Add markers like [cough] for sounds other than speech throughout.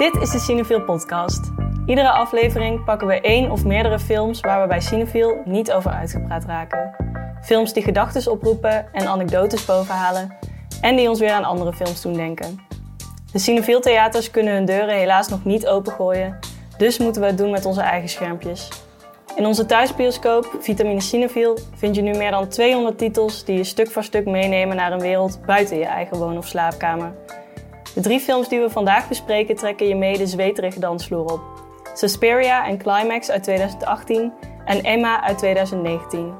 Dit is de Cinefiel podcast. Iedere aflevering pakken we één of meerdere films waar we bij Cinefiel niet over uitgepraat raken. Films die gedachten oproepen en anekdotes bovenhalen en die ons weer aan andere films doen denken. De Cinefiel theaters kunnen hun deuren helaas nog niet opengooien, dus moeten we het doen met onze eigen schermpjes. In onze thuisbioscoop Vitamine Cinefiel vind je nu meer dan 200 titels die je stuk voor stuk meenemen naar een wereld buiten je eigen woon- of slaapkamer. De drie films die we vandaag bespreken trekken je mee de zweterige dansvloer op. Suspiria en Climax uit 2018 en Emma uit 2019.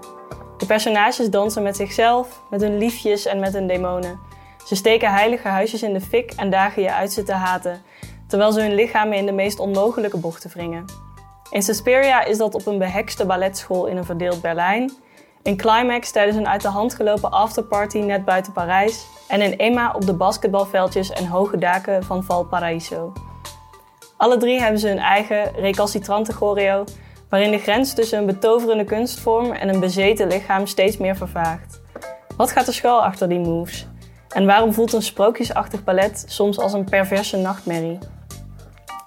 De personages dansen met zichzelf, met hun liefjes en met hun demonen. Ze steken heilige huisjes in de fik en dagen je uit ze te haten, terwijl ze hun lichamen in de meest onmogelijke bochten wringen. In Suspiria is dat op een behekste balletschool in een verdeeld Berlijn. In Climax tijdens een uit de hand gelopen afterparty net buiten Parijs. En in Emma op de basketbalveldjes en hoge daken van Valparaiso. Alle drie hebben ze hun eigen recalcitrante choreo, waarin de grens tussen een betoverende kunstvorm en een bezeten lichaam steeds meer vervaagt. Wat gaat er schuil achter die moves? En waarom voelt een sprookjesachtig ballet soms als een perverse nachtmerrie?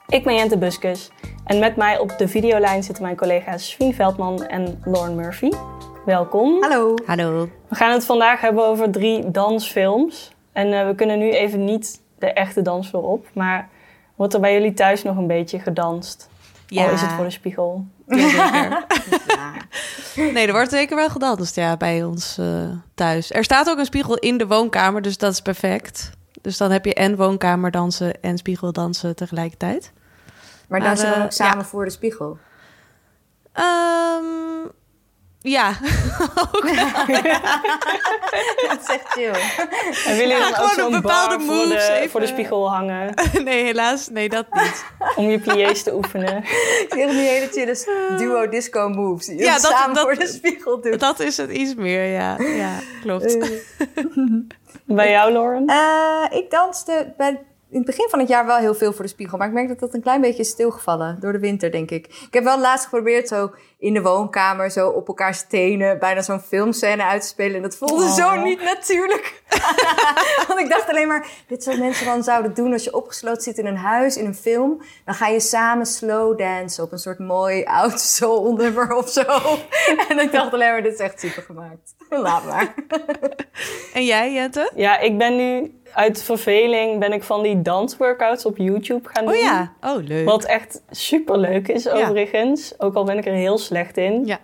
Ik ben Jente Buskus en met mij op de videolijn zitten mijn collega's Svien Veldman en Lauren Murphy. Welkom. Hallo. Hallo. We gaan het vandaag hebben over drie dansfilms. En uh, we kunnen nu even niet de echte dansvloer op, maar wordt er bij jullie thuis nog een beetje gedanst? Ja. Al is het voor de spiegel. Ja. [laughs] Nee, er wordt zeker wel gedanst ja, bij ons uh, thuis. Er staat ook een spiegel in de woonkamer, dus dat is perfect. Dus dan heb je en woonkamerdansen en spiegeldansen tegelijkertijd. Maar dansen we uh, ook samen ja. voor de spiegel? Um, ja. [laughs] dat is echt chill. En willen jullie dan ook zo'n bepaalde moves voor de, even... voor de spiegel hangen? [laughs] nee, helaas. Nee, dat niet. Om je pliés te oefenen. [laughs] Ik zeg nu hele chille duo disco moves. Die ja, dat, samen dat, voor de spiegel doet. Dat is het iets meer, ja. Ja, klopt. bij jou, Lauren? Uh, ik danste bij in het begin van het jaar wel heel veel voor de spiegel. Maar ik merk dat dat een klein beetje is stilgevallen door de winter, denk ik. Ik heb wel laatst geprobeerd zo in de woonkamer zo op elkaar stenen, bijna zo'n filmscène uit te spelen. En dat voelde oh. zo niet natuurlijk. [laughs] Want ik dacht alleen maar, dit soort mensen dan zouden doen als je opgesloten zit in een huis, in een film. Dan ga je samen slow dansen op een soort mooi oud soul nummer of zo. [laughs] en ik dacht alleen maar, dit is echt super gemaakt. [laughs] Laat maar. en jij, Jette? Ja, ik ben nu uit verveling ben ik van die dansworkouts op YouTube gaan doen. Oh ja, oh leuk. Wat echt super leuk is overigens. Ook al ben ik er heel slecht in. Ja.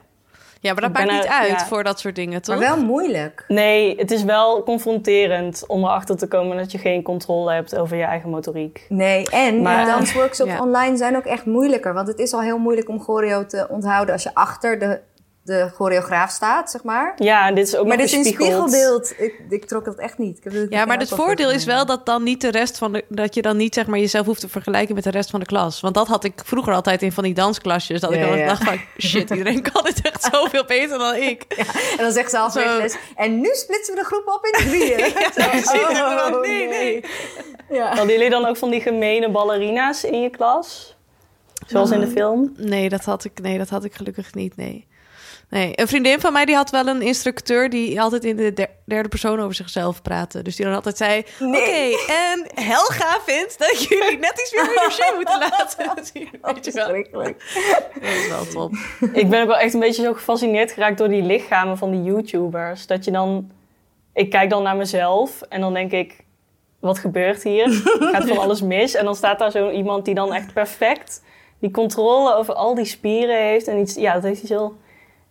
Ja, maar dat maakt niet uit ja. voor dat soort dingen, toch? Maar wel moeilijk. Nee, het is wel confronterend om erachter te komen dat je geen controle hebt over je eigen motoriek. Nee, en maar, dansworkshops ja. online zijn ook echt moeilijker. Want het is al heel moeilijk om choreo te onthouden als je achter de de choreograaf staat, zeg maar. Ja, dit is ook maar dit is een spiegelbeeld. Ik, ik trok dat echt niet. Ik ja, maar het voordeel is wel dat dan niet de rest van de dat je dan niet zeg maar jezelf hoeft te vergelijken met de rest van de klas. Want dat had ik vroeger altijd in van die dansklasjes. Dat ik dan dacht van shit, iedereen kan dit echt [laughs] zoveel beter dan ik. en dan zegt ze al les. En nu splitsen we de groep op in drieën. [laughs] oh, nee, nee. Ja. Hadden jullie dan ook van die gemene ballerinas in je klas? Zoals in de film? Nee, dat had ik, nee, dat had ik gelukkig niet. Nee. Nee, een vriendin van mij die had wel een instructeur die altijd in de derde persoon over zichzelf praatte. Dus die dan altijd zei: nee. Oké, en Helga vindt dat jullie net iets meer show moeten [laughs] laten zien. Weet je wel. Dat is wel top. Ik ben ook wel echt een beetje zo gefascineerd geraakt door die lichamen van die YouTubers. Dat je dan, ik kijk dan naar mezelf en dan denk ik: Wat gebeurt hier? Gaat van alles mis? En dan staat daar zo iemand die dan echt perfect die controle over al die spieren heeft. En iets, ja, dat heeft hij zo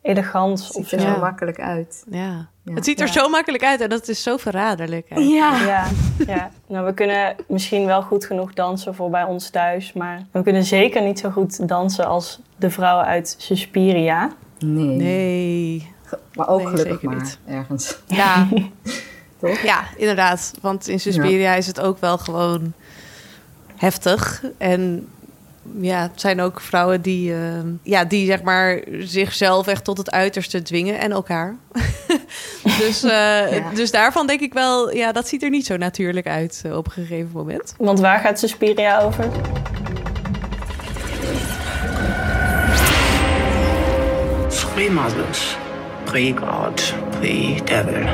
elegant. Het ziet er zo makkelijk uit. Ja. Het ziet er zo makkelijk uit en dat is zo verraderlijk. Ja. ja. Ja. Nou, we kunnen misschien wel goed genoeg dansen voor bij ons thuis, maar we kunnen zeker niet zo goed dansen als de vrouwen uit Suspiria. Nee. Nee. Maar ook gelukkig maar, niet. ergens. Ja. [laughs] Toch? Ja, inderdaad. Want in Suspiria is het ook wel gewoon heftig. En ja, het zijn ook vrouwen die, uh, ja, die zeg maar zichzelf echt tot het uiterste dwingen en elkaar. [laughs] dus, uh, ja. dus daarvan denk ik wel, ja, dat ziet er niet zo natuurlijk uit uh, op een gegeven moment. Want waar gaat Suspiria over? Fremadus, pre-god, pre-devil,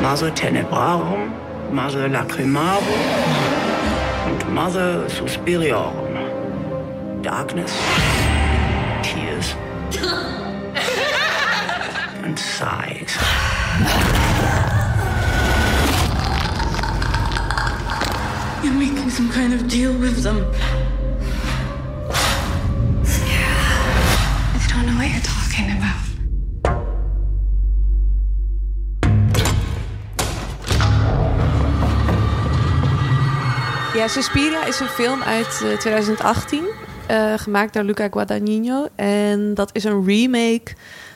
maso tenebrarum, maso lacrimarum, and Mother Suspiriorum. Darkness, tears, [laughs] and sighs. You're making some kind of deal with them. I don't know what you're talking about. Ja, Suspiria is een film uit eh, 2018, eh, gemaakt door Luca Guadagnino. En dat is een remake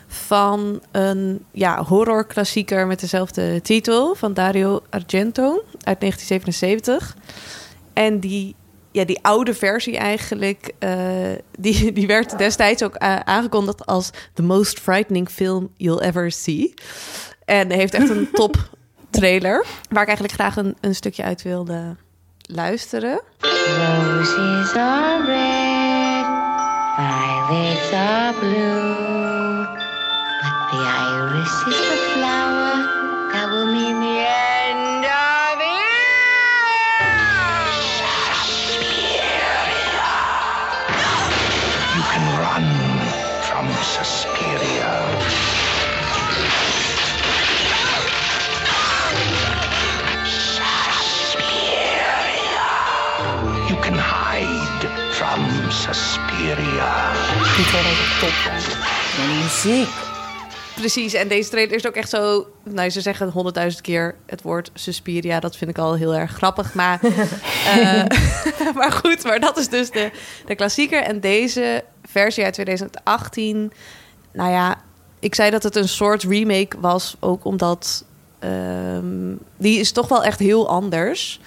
van een ja, horrorklassieker met dezelfde titel van Dario Argento uit 1977. En die, ja, die oude versie eigenlijk, eh, die, die werd destijds ook aangekondigd als the most frightening film you'll ever see. En heeft echt een [laughs] top trailer, waar ik eigenlijk graag een, een stukje uit wilde luisteren. Roses are red, violets are blue. But the iris is the flower that will mean Trailer is ook top. En muziek. Precies, en deze trailer is ook echt zo... Nou, ze zeggen honderdduizend keer het woord Suspiria. Dat vind ik al heel erg grappig. Maar, [laughs] eh, [laughs] maar goed, maar dat is dus de, de klassieker. En deze versie uit 2018... Nou ja, ik zei dat het een soort remake was. Ook omdat... ehm, die is toch wel echt heel anders.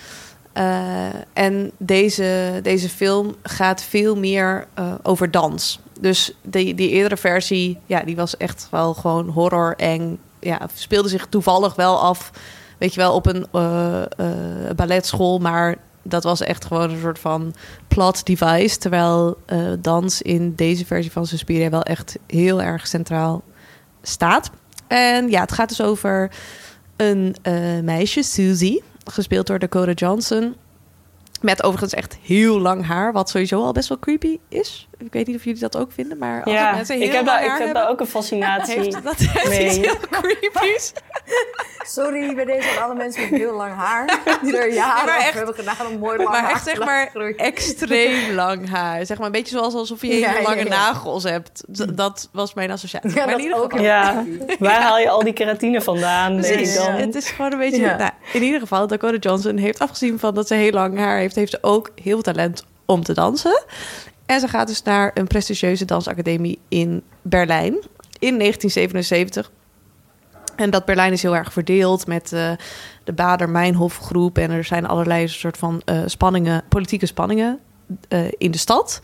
Eh, en deze, deze film gaat veel meer eh, over dans. Dus die, die eerdere versie, ja, die was echt wel gewoon horror, eng. Ja, speelde zich toevallig wel af, weet je wel, op een eh, balletschool. Maar dat was echt gewoon een soort van plot device. Terwijl dans in deze versie van Suspiria wel echt heel erg centraal staat. En ja, het gaat dus over een meisje, Susie, gespeeld door Dakota Johnson. Met overigens echt heel lang haar, wat sowieso al best wel creepy is. Ik weet niet of jullie dat ook vinden, maar als Ja, mensen heel ik heb, lang daar, ik heb hebben, daar ook een fascinatie heeft dat iets heel creepy's. [laughs] Sorry bij deze aan alle mensen met heel lang haar. [laughs] Die er jaren echt- hebben gedaan om mooi lang Maar haar echt zeg maar extreem lang haar. Zeg maar een beetje zoals alsof je Ja, hele ja, lange ja. nagels hebt. D- dat was mijn associatie. Ja, maar in ieder ook geval, Ja, waar haal je al die keratine vandaan, Precies, dan? Het is gewoon een beetje... Ja. Nou, in ieder geval, Dakota Johnson heeft afgezien van dat ze heel lang haar heeft... heeft ze ook heel veel talent om te dansen. En ze gaat dus naar een prestigieuze dansacademie in Berlijn in 1977. En dat Berlijn is heel erg verdeeld met eh, de Bader-Meinhof groep. En er zijn allerlei soort van eh, spanningen, politieke spanningen eh, in de stad.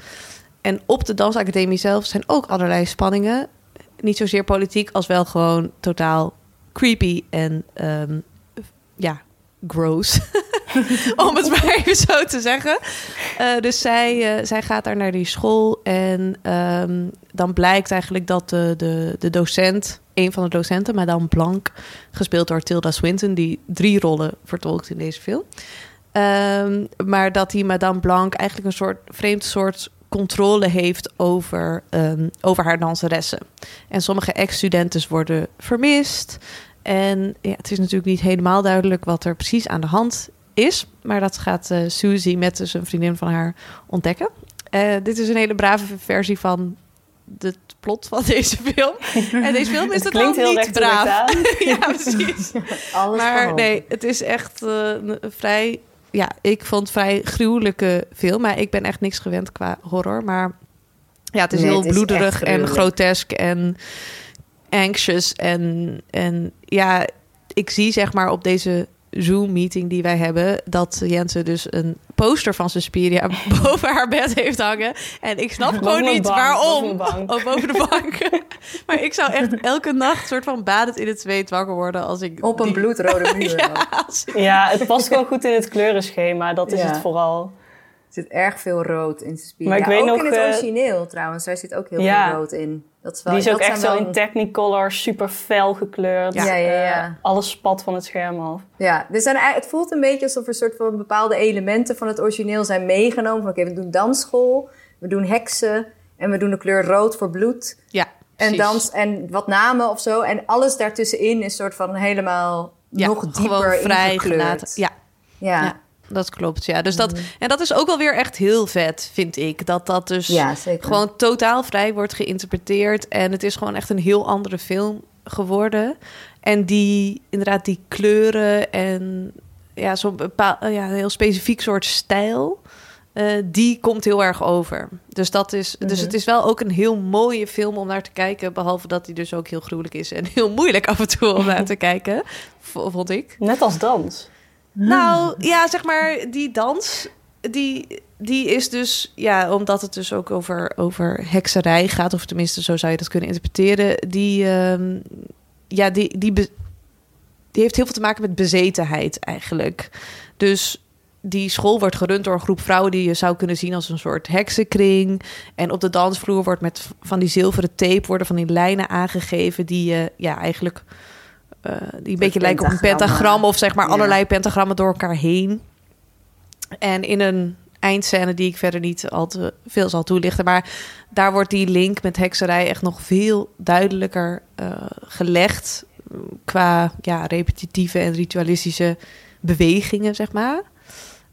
En op de dansacademie zelf zijn ook allerlei spanningen. Niet zozeer politiek als wel gewoon totaal creepy en ehm, ja, gross. [laughs] [laughs] Om het maar even zo te zeggen. Eh, dus zij, eh, zij gaat daar naar die school. En ehm, dan blijkt eigenlijk dat de, de, de docent, een van de docenten, Madame Blanc, gespeeld door Tilda Swinton, die drie rollen vertolkt in deze film. Ehm, maar dat die Madame Blanc eigenlijk een soort vreemd soort controle heeft over, ehm, over haar danseressen. En sommige ex-studenten worden vermist. En ja, het is natuurlijk niet helemaal duidelijk wat er precies aan de hand is. Maar dat gaat eh Suzy met dus een vriendin van haar ontdekken. Eh, dit is een hele brave versie van het plot van [laughs] deze film. En deze film is Het klinkt heel niet braaf. [laughs] ja, precies. [laughs] Alles Maar nee, het is echt een een vrij... Ja, ik vond het vrij gruwelijke film. Maar ik ben echt niks gewend qua horror. Maar ja, het is Nee, heel het is bloederig en grotesk en anxious. En, en ja, ik zie zeg maar op deze Zoom-meeting die wij hebben... dat Jensen dus een poster van Suspiria [laughs] boven haar bed heeft hangen. En ik snap gewoon niet bank, waarom. boven bank. Oh, boven de bank. [laughs] maar ik zou echt elke nacht soort van badend in het zweet wakker worden... als ik Op een die- bloedrode muur. [laughs] ja, ik- Ja, het past gewoon goed in het kleurenschema. Dat is Ja. het vooral. Zit erg veel rood in Suspiria. Maar ik weet ook nog, in het eh, origineel trouwens. Daar zit ook heel Ja. veel rood in. Dat is wel, Die is ook dat echt zijn zo wel- in Technicolor, super fel gekleurd. Ja, ja, ja. Eh, alles spat van het scherm af. Ja, er zijn, het voelt een beetje alsof er een soort van bepaalde elementen van het origineel zijn meegenomen. Van oké, we doen dansschool, we doen heksen en we doen de kleur rood voor bloed. Ja, En precies. dans en wat namen of zo. En alles daartussenin is soort van helemaal Ja, nog dieper vrij ingekleurd. Ja, Ja. Dat klopt. Ja. Dus dat, en dat is ook wel weer echt heel vet, vind ik. Dat dat dus Ja, gewoon totaal vrij wordt geïnterpreteerd. En het is gewoon echt een heel andere film geworden. En die, inderdaad, die kleuren en ja, zo'n bepaal, ja, een heel specifiek soort stijl. eh, die komt heel erg over. Dus, dat is, dus het is wel ook een heel mooie film om naar te kijken. Behalve dat hij dus ook heel gruwelijk is en [laughs] heel moeilijk af en toe om naar te [laughs] kijken. Vond ik. Net als dans. Nou, ja, zeg maar, die dans, die, die is dus, ja, omdat het dus ook over, over hekserij gaat, of tenminste, zo zou je dat kunnen interpreteren, die, ehm, ja, die, die, be- die heeft heel veel te maken met bezetenheid eigenlijk. Dus die school wordt gerund door een groep vrouwen die je zou kunnen zien als een soort heksenkring. En op de dansvloer wordt met van die zilveren tape worden van die lijnen aangegeven die je ja, eigenlijk eh, die een beetje lijken op een pentagram of zeg maar Ja. allerlei pentagrammen door elkaar heen. En in een eindscène die ik verder niet al te veel zal toelichten, maar daar wordt die link met hekserij echt nog veel duidelijker eh, gelegd qua ja, repetitieve en ritualistische bewegingen, zeg maar.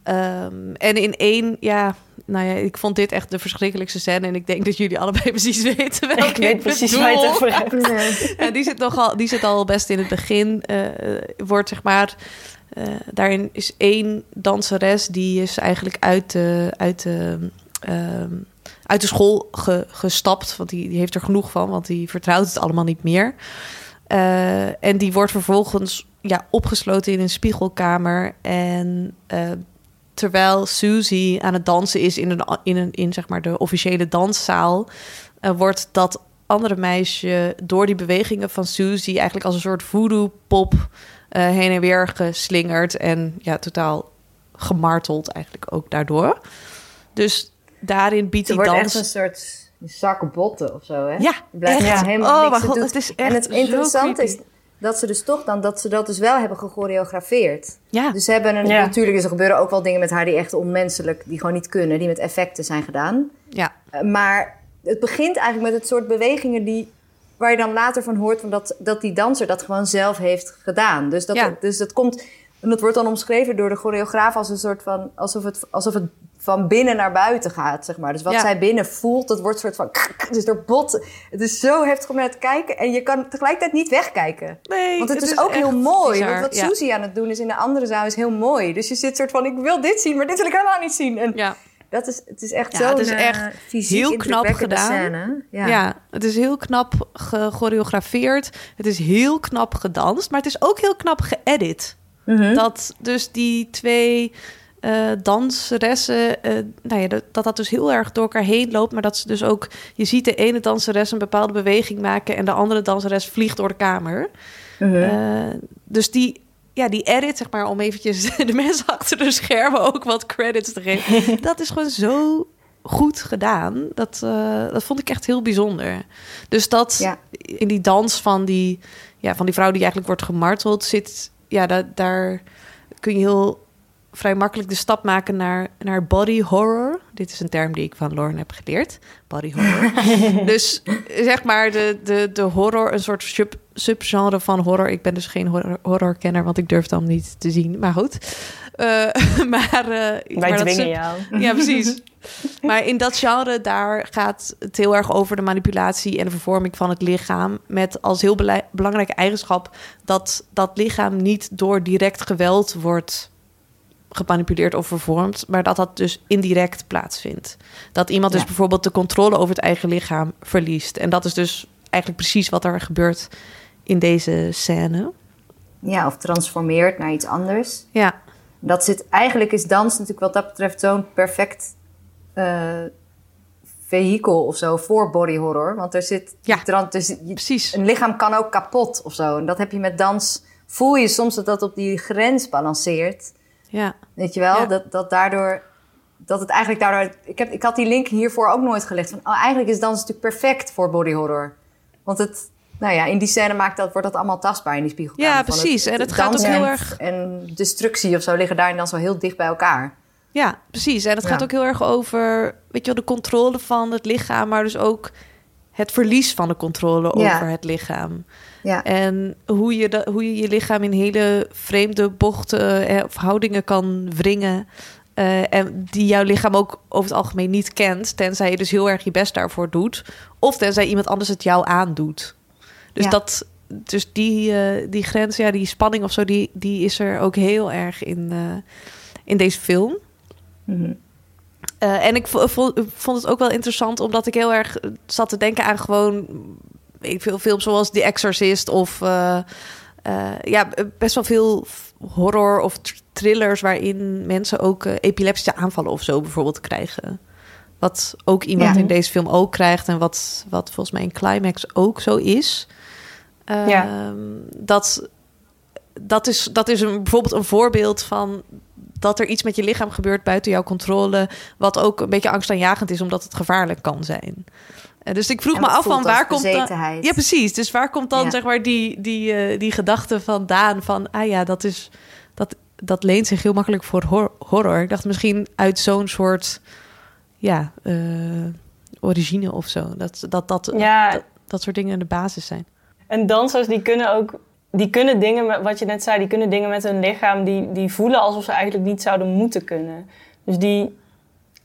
Ehm, en in één, ja, nou ja, ik vond dit echt de verschrikkelijkste scène. En ik denk dat jullie allebei [laughs] precies weten welke Ik weet precies waar je het over hebt. en die zit, nogal, die zit al best in het begin. eh, wordt zeg maar. eh, daarin is één danseres die is eigenlijk uit de, uit de, ehm, uit de school ge- gestapt. Want die, die heeft er genoeg van, want die vertrouwt het allemaal niet meer. Eh, en die wordt vervolgens ja, opgesloten in een spiegelkamer. En eh, terwijl Susie aan het dansen is in, een, in, een, in zeg maar de officiële danszaal, eh, wordt dat andere meisje door die bewegingen van Susie eigenlijk als een soort voodoo-pop eh, heen en weer geslingerd en ja, totaal gemarteld eigenlijk ook daardoor. Dus daarin biedt die wordt dans... echt een soort zak botten of zo, hè? Ja, Je blijft echt. helemaal Oh, niks god, het is En echt het zo interessante is. Dat ze dus toch dan, dat ze dat dus wel hebben gechoreografeerd. Ja. Dus ze hebben een, Ja. natuurlijk is er gebeuren ook wel dingen met haar die echt onmenselijk, die gewoon niet kunnen, die met effecten zijn gedaan. Ja, Uh, Maar het begint eigenlijk met het soort bewegingen die, waar je dan later van hoort van dat, dat die danser dat gewoon zelf heeft gedaan. Dus dat, Ja. dus dat komt, en dat wordt dan omschreven door de choreograaf als een soort van, alsof het, alsof het van binnen naar buiten gaat, zeg maar. Dus wat Ja. zij binnen voelt, dat wordt een soort van, [laughs] dus door bot. Het is zo heftig om naar te kijken en je kan tegelijkertijd niet wegkijken. nee, Want het, is, ook heel mooi. bizar, Want wat ja. Susie aan het doen is in de andere zaal is heel mooi. Dus je zit soort van, ik wil dit zien, maar dit wil ik helemaal niet zien. En Ja. dat is, het is echt Ja, zo het is echt fysiek heel knap gedaan. Scène. Ja. Ja. het is heel knap gechoreografeerd. Het is heel knap gedanst, maar het is ook heel knap geëdit. Mhm. Dat dus die twee eh danseressen, eh, nou ja, dat, dat dus heel erg door elkaar heen loopt, maar dat ze dus ook, je ziet de ene danseres een bepaalde beweging maken en de andere danseres vliegt door de kamer. Mhm. Eh, dus die, ja, die edit, zeg maar, om eventjes [laughs] de mensen achter de schermen ook wat credits te geven. [laughs] dat is gewoon zo goed gedaan. Dat, dat vond ik echt heel bijzonder. Dus dat Ja. in die dans van die, ja, van die vrouw die eigenlijk wordt gemarteld zit, ja, da- daar kun je heel vrij makkelijk de stap maken naar, naar body horror. Dit is een term die ik van Lauren heb geleerd. Body horror. [laughs] dus zeg maar de, de, de horror, een soort sub, subgenre van horror. Ik ben dus geen horror, horrorkenner, want ik durf het dan niet te zien. Maar goed. Eh, [laughs] maar, eh, maar Wij dwingen sub- jou. [laughs] ja, precies. Maar in dat genre, daar gaat het heel erg over de manipulatie en de vervorming van het lichaam. Met als heel belangrijke eigenschap dat dat lichaam niet door direct geweld wordt gemanipuleerd of vervormd, maar dat dat dus indirect plaatsvindt. Dat iemand dus bijvoorbeeld de controle over het eigen lichaam verliest. En dat is dus eigenlijk precies wat er gebeurt in deze scène. ja, of transformeert naar iets anders. Ja, Dat zit, eigenlijk is dans natuurlijk wat dat betreft zo'n perfect eh vehikel of zo voor body horror. Want er zit, Ja, die tran- er zit- je- precies. een lichaam kan ook kapot of zo. En dat heb je met dans, voel je soms dat dat op die grens balanceert. Ja, Weet je wel, Ja. dat, dat daardoor dat het eigenlijk daardoor... Ik, heb, ik had die link hiervoor ook nooit gelegd. Van, oh, eigenlijk is dans natuurlijk perfect voor body horror. Want het, nou ja, in die scène maakt dat, wordt dat allemaal tastbaar in die spiegelkamer. Ja, precies. En het gaat ook heel erg- En destructie of zo liggen daarin dan zo heel dicht bij elkaar. Ja, precies. En het Ja. gaat ook heel erg over, weet je wel, de controle van het lichaam, maar dus ook het verlies van de controle Ja. over het lichaam. Ja. En hoe je, hoe je je lichaam in hele vreemde bochten eh, of houdingen kan wringen. eh, en die jouw lichaam ook over het algemeen niet kent. Tenzij je dus heel erg je best daarvoor doet. Of tenzij iemand anders het jou aandoet. Dus, Ja. dat, dus die, eh, die grens, ja, die spanning of zo, die, die is er ook heel erg in, eh, in deze film. Mhm. En ik vo- vo- vond het ook wel interessant, omdat ik heel erg zat te denken aan gewoon weet ik veel films zoals The Exorcist of eh, eh, ja, best wel veel horror of thr- thrillers waarin mensen ook eh, epileptische aanvallen of zo bijvoorbeeld krijgen. Wat ook iemand Ja. in deze film ook krijgt en wat, wat volgens mij in Climax ook zo is. Ja. Ehm, dat, dat is, dat is een, bijvoorbeeld een voorbeeld van dat er iets met je lichaam gebeurt buiten jouw controle, wat ook een beetje angstaanjagend is, omdat het gevaarlijk kan zijn. Eh, dus ik vroeg me af van waar komt dan... Ja, precies. Dus waar komt dan Ja. zeg maar die, die, eh, die gedachte vandaan van... ah ja, dat, is, dat, dat leent zich heel makkelijk voor hor- horror. Ik dacht misschien uit zo'n soort ja, eh, origine of zo. Dat dat, dat, Ja. dat dat soort dingen de basis zijn. En dansers die kunnen ook, die kunnen dingen, met, wat je net zei, die kunnen dingen met hun lichaam die, die voelen alsof ze eigenlijk niet zouden moeten kunnen. Dus die,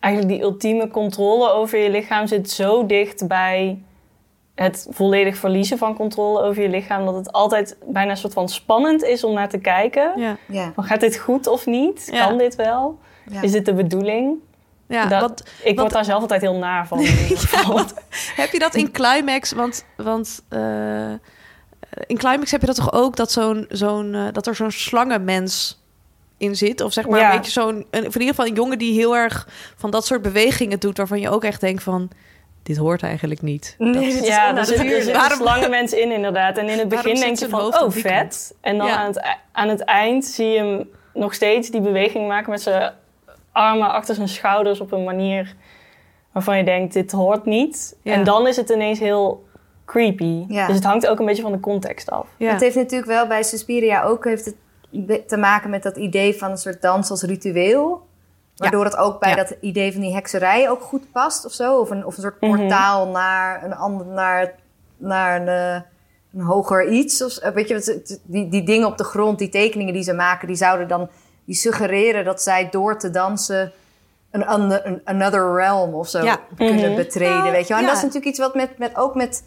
eigenlijk die ultieme controle over je lichaam zit zo dicht bij het volledig verliezen van controle over je lichaam, dat het altijd bijna een soort van spannend is om naar te kijken. Ja, Ja. Van, gaat dit goed of niet? Ja. Kan dit wel? Ja. Is dit de bedoeling? ja Dat- want, ik word daar zelf altijd heel naar van. [laughs] Heb je dat in Climax? Want, want eh, in Climax heb je dat toch ook dat, zo'n, zo'n, eh, dat er zo'n slangenmens in zit? Of zeg maar Ja. een beetje zo'n... Een, in ieder geval een jongen die heel erg van dat soort bewegingen doet... waarvan je ook echt denkt van... dit hoort eigenlijk niet. Nee, Dat- dit is Ja, er zitten er zitten Waarom- slangenmensen in inderdaad. En in het begin denk je van, oh vet. En dan Ja. aan, het, aan het eind zie je hem nog steeds die beweging maken met zijn armen achter zijn schouders op een manier waarvan je denkt, dit hoort niet. Ja. En dan is het ineens heel creepy. Ja. Dus het hangt ook een beetje van de context af. ja. Het heeft natuurlijk wel bij Suspiria ook heeft het te maken met dat idee van een soort dans als ritueel. Waardoor het ook bij Ja. dat idee van die hekserij ook goed past of zo. Of een, of een soort Mhm. portaal naar een ander, naar, naar een, eh, een hoger iets. Of, zo. weet je, die, die dingen op de grond, die tekeningen die ze maken, die zouden dan die suggereren dat zij door te dansen een, ander- een another realm of zo Ja. kunnen Mhm. betreden. Nou, weet je wel? En dat is natuurlijk iets wat met, met, ook met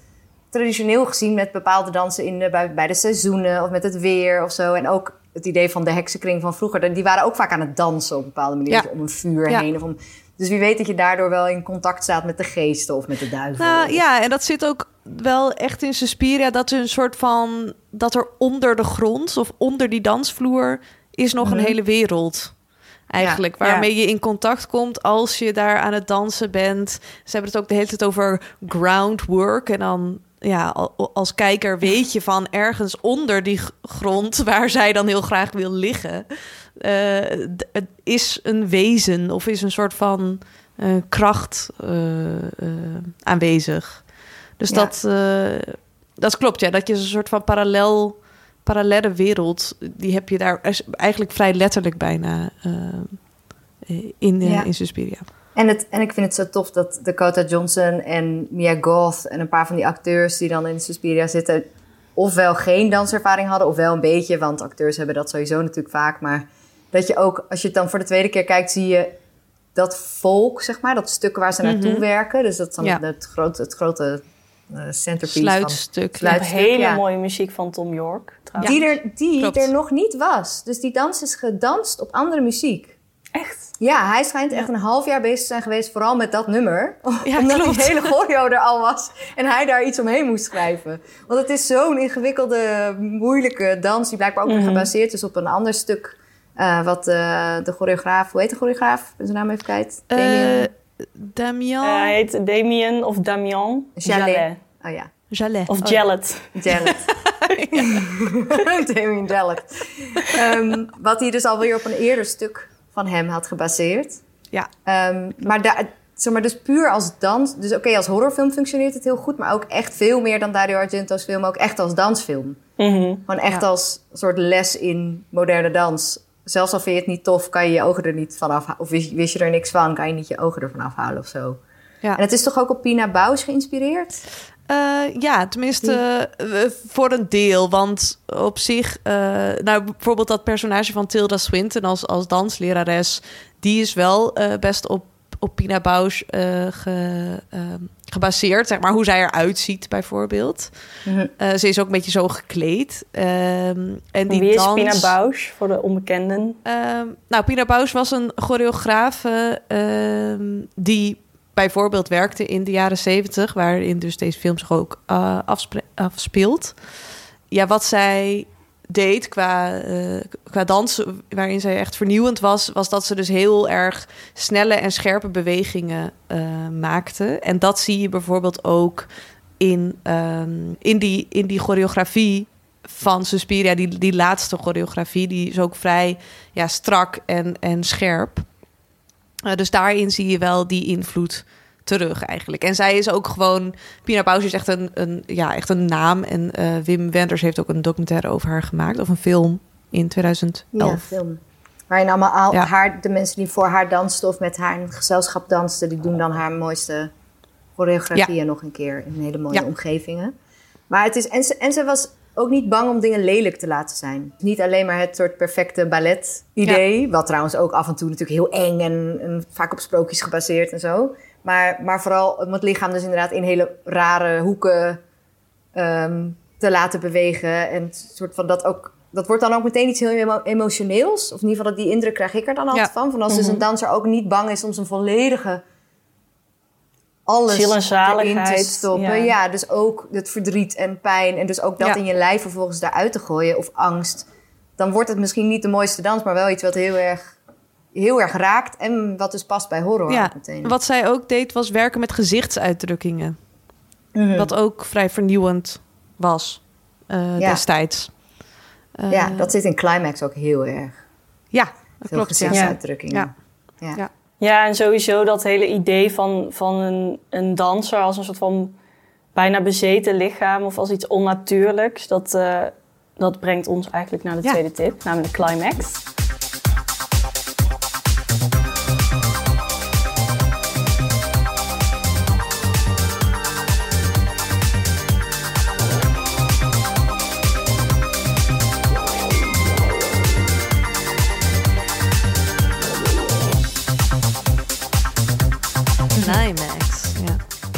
traditioneel gezien met bepaalde dansen in de, bij, bij de seizoenen of met het weer of zo. En ook het idee van de heksenkring van vroeger. Die waren ook vaak aan het dansen op een bepaalde manier. Ja. Om een vuur Ja. heen. Of om, dus wie weet dat je daardoor wel in contact staat met de geesten of met de duivel. Nou ja, en dat zit ook wel echt in Suspiria... dat er een soort van... dat er onder de grond of onder die dansvloer... is nog een Mhm. hele wereld... Eigenlijk, Ja, waarmee je in contact komt als je daar aan het dansen bent. Ze hebben het ook de hele tijd over groundwork. En dan, ja, al- als kijker weet je van ergens onder die grond... waar zij dan heel graag wil liggen... eh, het is een wezen of is een soort van eh, kracht eh, aanwezig. Dus Ja. dat, dat klopt, ja. Dat je een soort van parallel, parallelle wereld... die heb je daar eigenlijk vrij letterlijk bijna in, Ja. in Suspiria. En, het, en ik vind het zo tof dat Dakota Johnson en Mia Goth en een paar van die acteurs die dan in Suspiria zitten, ofwel geen danservaring hadden, ofwel een beetje, want acteurs hebben dat sowieso natuurlijk vaak. Maar dat je ook, als je het dan voor de tweede keer kijkt, zie je dat volk, zeg maar, dat stuk waar ze naartoe Mhm. werken. Dus dat is dan Ja. het, grote, het grote eh, centerpiece Sluitstuk. van sluitstuk. hele ja. mooie muziek van Tom York. Trouwens. Die, er, die Klopt. er nog niet was. Dus die dans is gedanst op andere muziek. Echt? Ja, hij schijnt echt een half jaar bezig te zijn geweest, vooral met dat nummer. [laughs] Ja, omdat klopt. die hele choreo er al was en hij daar iets omheen moest schrijven. Want het is zo'n ingewikkelde, moeilijke dans, die blijkbaar ook weer Mhm. gebaseerd is op een ander stuk. eh, wat eh, de choreograaf, hoe heet de choreograaf? Ben zijn naam even kwijt. Damien Eh Damien Eh, hij heet Damien of Damian Jallet. Jallet. Oh ja, Jallet. Of Oh, Jallet. Jallet. [laughs] [laughs] Damien Jallet. Ehm, wat hij dus alweer op een eerder stuk van hem had gebaseerd. Ja. Ehm, maar, da- zeg maar dus puur als dans... Dus oké, als horrorfilm functioneert het heel goed... maar ook echt veel meer dan Dario Argento's film... ook echt als dansfilm. Mhm. Gewoon echt Ja. als soort les in moderne dans. Zelfs al vind je het niet tof, kan je je ogen er niet van afhouden. Of wist, wist je er niks van, kan je niet je ogen ervan afhalen of zo. Ja. En het is toch ook op Pina Bausch geïnspireerd? Eh, ja, tenminste eh, voor een deel. Want op zich, eh, nou bijvoorbeeld dat personage van Tilda Swinton als, als danslerares, die is wel eh, best op, op Pina Bausch eh, ge- ehm, gebaseerd. Zeg maar hoe zij eruit ziet, bijvoorbeeld. Mhm. Eh, ze is ook een beetje zo gekleed. Ehm, en die Wie is dans, Pina Bausch voor de onbekenden? Ehm, nou, Pina Bausch was een choreograaf ehm, die bijvoorbeeld werkte in de jaren zeventig, waarin dus deze film zich ook afspre- afspeelt. Ja, wat zij deed qua, eh, qua dansen, waarin zij echt vernieuwend was, was dat ze dus heel erg snelle en scherpe bewegingen eh, maakte. En dat zie je bijvoorbeeld ook in, ehm, in, die, in die choreografie van Suspiria, die, die laatste choreografie, die is ook vrij ja, strak en, en scherp. Eh, dus daarin zie je wel die invloed terug eigenlijk. En zij is ook gewoon... Pina Bausch is echt een, een, ja, echt een naam. En eh, Wim Wenders heeft ook een documentaire over haar gemaakt. Of een film in 2011. Ja, film. Waarin allemaal al Ja. haar, de mensen die voor haar dansten of met haar in het gezelschap dansten, die doen dan haar mooiste choreografieën nog een keer in hele mooie Ja. omgevingen. Maar het is, en, ze, en ze was ook niet bang om dingen lelijk te laten zijn. Niet alleen maar het soort perfecte ballet-idee, wat trouwens ook af en toe natuurlijk heel eng en, en vaak op sprookjes gebaseerd en zo. Maar, maar vooral om het lichaam dus inderdaad in hele rare hoeken ehm, te laten bewegen. En soort van dat ook. Dat wordt dan ook meteen iets heel emo- emotioneels. Of in ieder geval, dat die indruk krijg ik er dan altijd Ja. van. Van als dus een danser ook niet bang is om zijn volledige. Alles erin te stoppen. ja. Ja. dus ook het verdriet en pijn. En dus ook dat Ja. in je lijf vervolgens daaruit te gooien. Of angst. Dan wordt het misschien niet de mooiste dans, maar wel iets wat heel erg, heel erg raakt. En wat dus past bij horror Ja, meteen. wat zij ook deed was werken met gezichtsuitdrukkingen. Mhm. Wat ook vrij vernieuwend was eh, Ja. destijds. Eh, ja, dat zit in Climax ook heel erg. ja, dat Veel klopt. Gezichtsuitdrukkingen. Ja. Ja. Ja. En sowieso dat hele idee van, van een, een danser als een soort van bijna bezeten lichaam of als iets onnatuurlijks. Dat, eh, dat brengt ons eigenlijk naar de Ja. tweede tip, namelijk. Climax.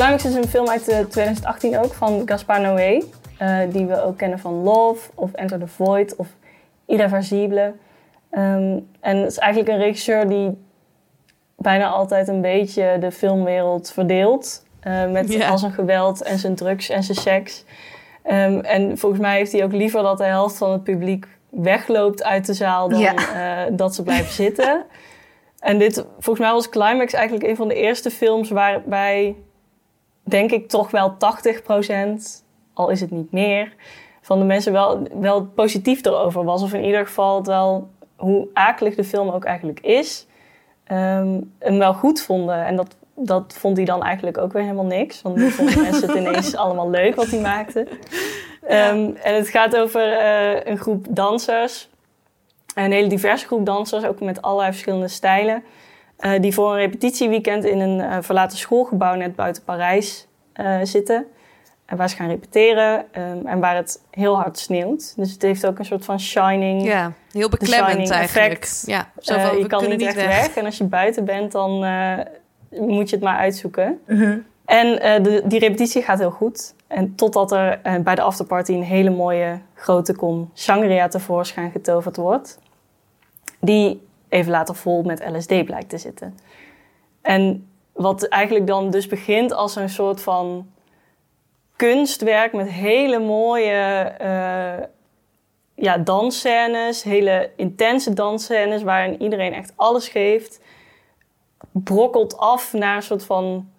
Climax is een film uit eh, 2018 ook van Gaspar Noé. eh, die we ook kennen van Love of Enter the Void of Irreversible. Ehm, en het is eigenlijk een regisseur die bijna altijd een beetje de filmwereld verdeelt. eh, met al zijn geweld en zijn drugs en zijn seks. Ehm, en volgens mij heeft hij ook liever dat de helft van het publiek wegloopt uit de zaal dan eh, dat ze blijven zitten. En dit, volgens mij was Climax eigenlijk een van de eerste films waarbij, denk ik, toch wel 80%, al is het niet meer, van de mensen wel, wel positief erover was. Of in ieder geval het wel, hoe akelig de film ook eigenlijk is, ehm, hem wel goed vonden. En dat, dat vond hij dan eigenlijk ook weer helemaal niks. Want nu vonden [laughs] mensen het ineens allemaal leuk wat hij maakte. Ehm, en het gaat over eh, een groep dansers. Een hele diverse groep dansers, ook met allerlei verschillende stijlen. Eh, die voor een repetitieweekend in een eh, verlaten schoolgebouw net buiten Parijs eh, zitten. En waar ze gaan repeteren ehm, en waar het heel hard sneeuwt. Dus het heeft ook een soort van shining. ja, heel beklemmend Shining eigenlijk. effect. Ja, zo van, je we kan kunnen niet echt weg. En als je buiten bent, dan eh, moet je het maar uitzoeken. En eh, de, die repetitie gaat heel goed. En totdat er eh, bij de afterparty een hele mooie grote kom sangria tevoorschijn getoverd wordt. Die even later vol met LSD blijkt te zitten. En wat eigenlijk dan dus begint als een soort van kunstwerk met hele mooie eh, ja, dansscènes, hele intense dansscènes waarin iedereen echt alles geeft, brokkelt af naar een soort van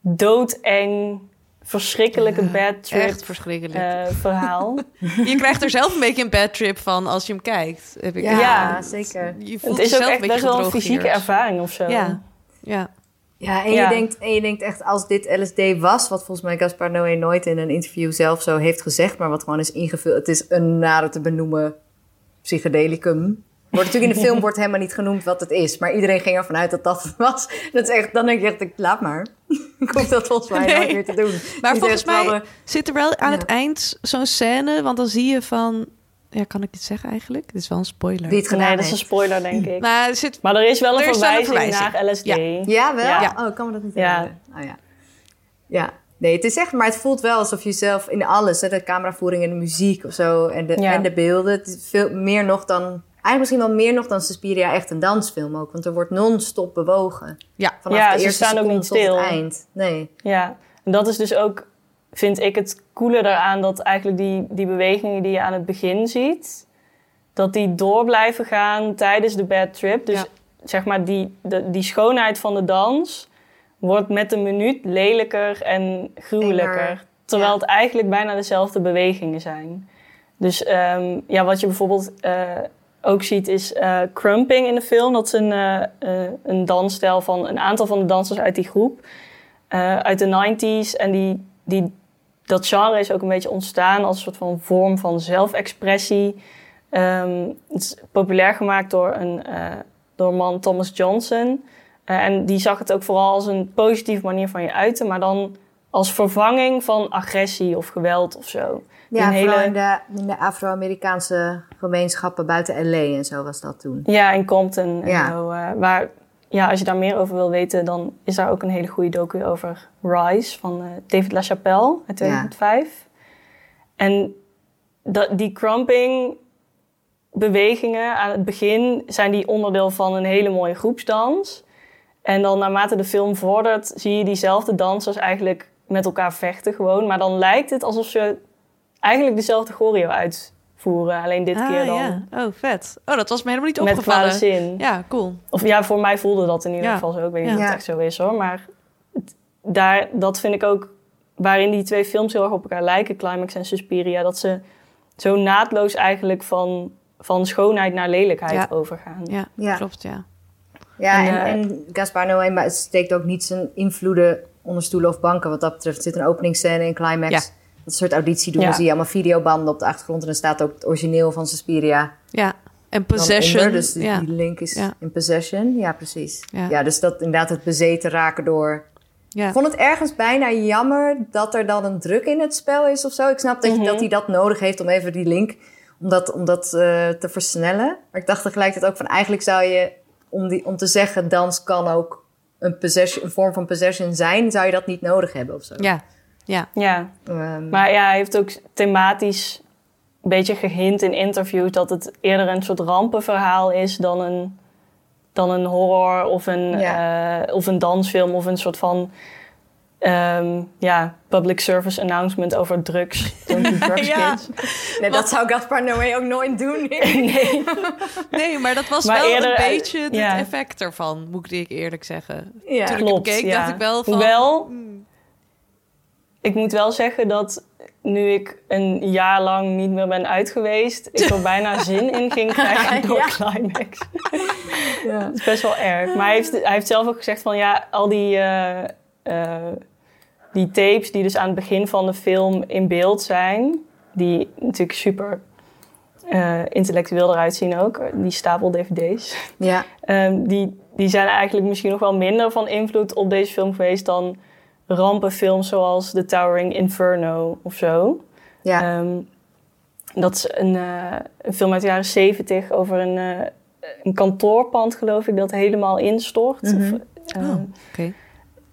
doodeng verschrikkelijke bad trip Echt verschrikkelijk. eh, verhaal. [laughs] je krijgt er zelf een beetje een bad trip van als je hem kijkt. Heb ik Ja, Ja. zeker. Je voelt het is ook echt een best wel een fysieke ervaring of zo. Ja, ja. Ja, en, Ja. Je denkt, en je denkt echt, als dit LSD was, wat volgens mij Gaspar Noé nooit in een interview zelf zo heeft gezegd, maar wat gewoon is ingevuld. Het is een nader te benoemen psychedelicum. Wordt natuurlijk in de film wordt helemaal niet genoemd wat het is, maar iedereen ging ervan uit dat dat het was. Dat is echt, dan denk je echt, ik laat maar. [laughs] Ik hoef dat volgens mij Nee. nooit meer te doen. Maar volgens mij hadden- zit er wel aan Ja. het eind zo'n scène, want dan zie je van... Ja, kan ik dit zeggen eigenlijk? Dit is wel een spoiler. Wie het gedaan Nee, dat is een spoiler, denk ik. Maar er zit... Maar er is wel een Er is wel een verwijzing naar LSD. Ja. Ja, wel? Ja. Oh, kan me dat niet Ja. herinneren. Oh ja. Ja. Nee, het is echt, maar het voelt wel alsof je zelf in alles, hè, de cameravoering en de muziek of zo en de, Ja. en de beelden, het is veel meer nog dan, eigenlijk misschien wel meer nog dan Suspiria echt een dansfilm ook, want er wordt non-stop bewogen. Ja, Vanaf Ja, de ze eerste staan ook niet tot het stil. eind. Nee. Ja, en dat is dus ook, vind ik het coole daaraan, dat eigenlijk die, die bewegingen die je aan het begin ziet, dat die door blijven gaan tijdens de bad trip. Dus Ja. zeg maar, die, de, die schoonheid van de dans wordt met de minuut lelijker en gruwelijker. Enger, terwijl ja. het eigenlijk bijna dezelfde bewegingen zijn. Dus ehm, ja, wat je bijvoorbeeld eh, ook ziet is eh, crumping in de film. Dat is een, eh, een dansstijl van een aantal van de dansers uit die groep. uit de 90s. En die, die, dat genre is ook een beetje ontstaan als een soort van vorm van zelfexpressie. Ehm, het is populair gemaakt door een, door man, Thomas Johnson. En die zag het ook vooral als een positieve manier van je uiten, maar dan als vervanging van agressie of geweld of zo. Ja, vooral hele- in de, in de Afro-Amerikaanse gemeenschappen buiten LA en zo was dat toen. Ja, in Compton. En Ja. zo, eh, waar, ja, als je daar meer over wil weten, dan is daar ook een hele goede docu over Rise van eh, David LaChapelle uit 2005. En dat, die crumping bewegingen aan het begin zijn die onderdeel van een hele mooie groepsdans. En dan naarmate de film vordert, zie je diezelfde dansers eigenlijk met elkaar vechten gewoon. Maar dan lijkt het alsof ze eigenlijk dezelfde choreo uitvoeren. Alleen dit Ah, keer dan ja. Oh, vet. Oh, dat was me helemaal niet met opgevallen. kwade zin. Ja, cool. Of ja, voor mij voelde dat in ieder Ja. geval zo. Ik weet niet Ja. of het echt zo is hoor. Maar het- daar, dat vind ik ook waarin die twee films heel erg op elkaar lijken, Climax en Suspiria. Dat ze zo naadloos eigenlijk van, van schoonheid naar lelijkheid Ja. overgaan. Ja, Ja. klopt, ja. Ja, En, en, eh, en Gaspar Noé maar het steekt ook niet zijn invloeden onder stoelen of banken wat dat betreft. Er zit een openingsscène in Climax. Ja. Dat soort auditie doen. Ja. Dan zie je allemaal videobanden op de achtergrond. En dan staat ook het origineel van Suspiria Ja, en Possession. onder. Dus die, ja. die link is in Possession. Ja, precies. Ja. Dus dat inderdaad het bezeten raken door... Ik vond het ergens bijna jammer dat er dan een druk in het spel is of zo. Ik snap dat, je, dat hij dat nodig heeft om even die link... om dat, om dat eh, te versnellen. Maar ik dacht tegelijkertijd ook van... eigenlijk zou je, om, die, om te zeggen... dans kan ook een, possession, een vorm van possession zijn... zou je dat niet nodig hebben of zo. ja, ja. Ja, Ehm, maar ja, hij heeft ook thematisch een beetje gehint in interviews dat het eerder een soort rampenverhaal is dan een, dan een horror of een, eh, of een dansfilm of een soort van ehm, ja, public service announcement over drugs. [laughs] Ja. kids. nee, dat zou Gaspar Noé ook nooit doen. [laughs] Nee. Nee, maar dat was Maar wel eerder, een eh, beetje het ja. effect ervan, moet ik eerlijk zeggen. Ja. Toen ik Klopt, hem keek, ja. dacht ik wel van... Hoewel, ik moet wel zeggen dat nu ik een jaar lang niet meer ben uit geweest, ik er bijna [laughs] zin in ging krijgen door Ja. Climax. Ja. Dat is best wel erg. Maar hij heeft, hij heeft zelf ook gezegd van ja, al die, eh, eh, die tapes die dus aan het begin van de film in beeld zijn, die natuurlijk super eh, intellectueel eruit zien ook, die stapel dvd's. Ja. Ehm, die, die zijn eigenlijk misschien nog wel minder van invloed op deze film geweest dan rampenfilms zoals The Towering Inferno of zo. Ja. Ehm, dat is een, eh, een film uit de jaren zeventig over een, eh, een kantoorpand, geloof ik, dat helemaal instort. Of, eh, Oh, oké.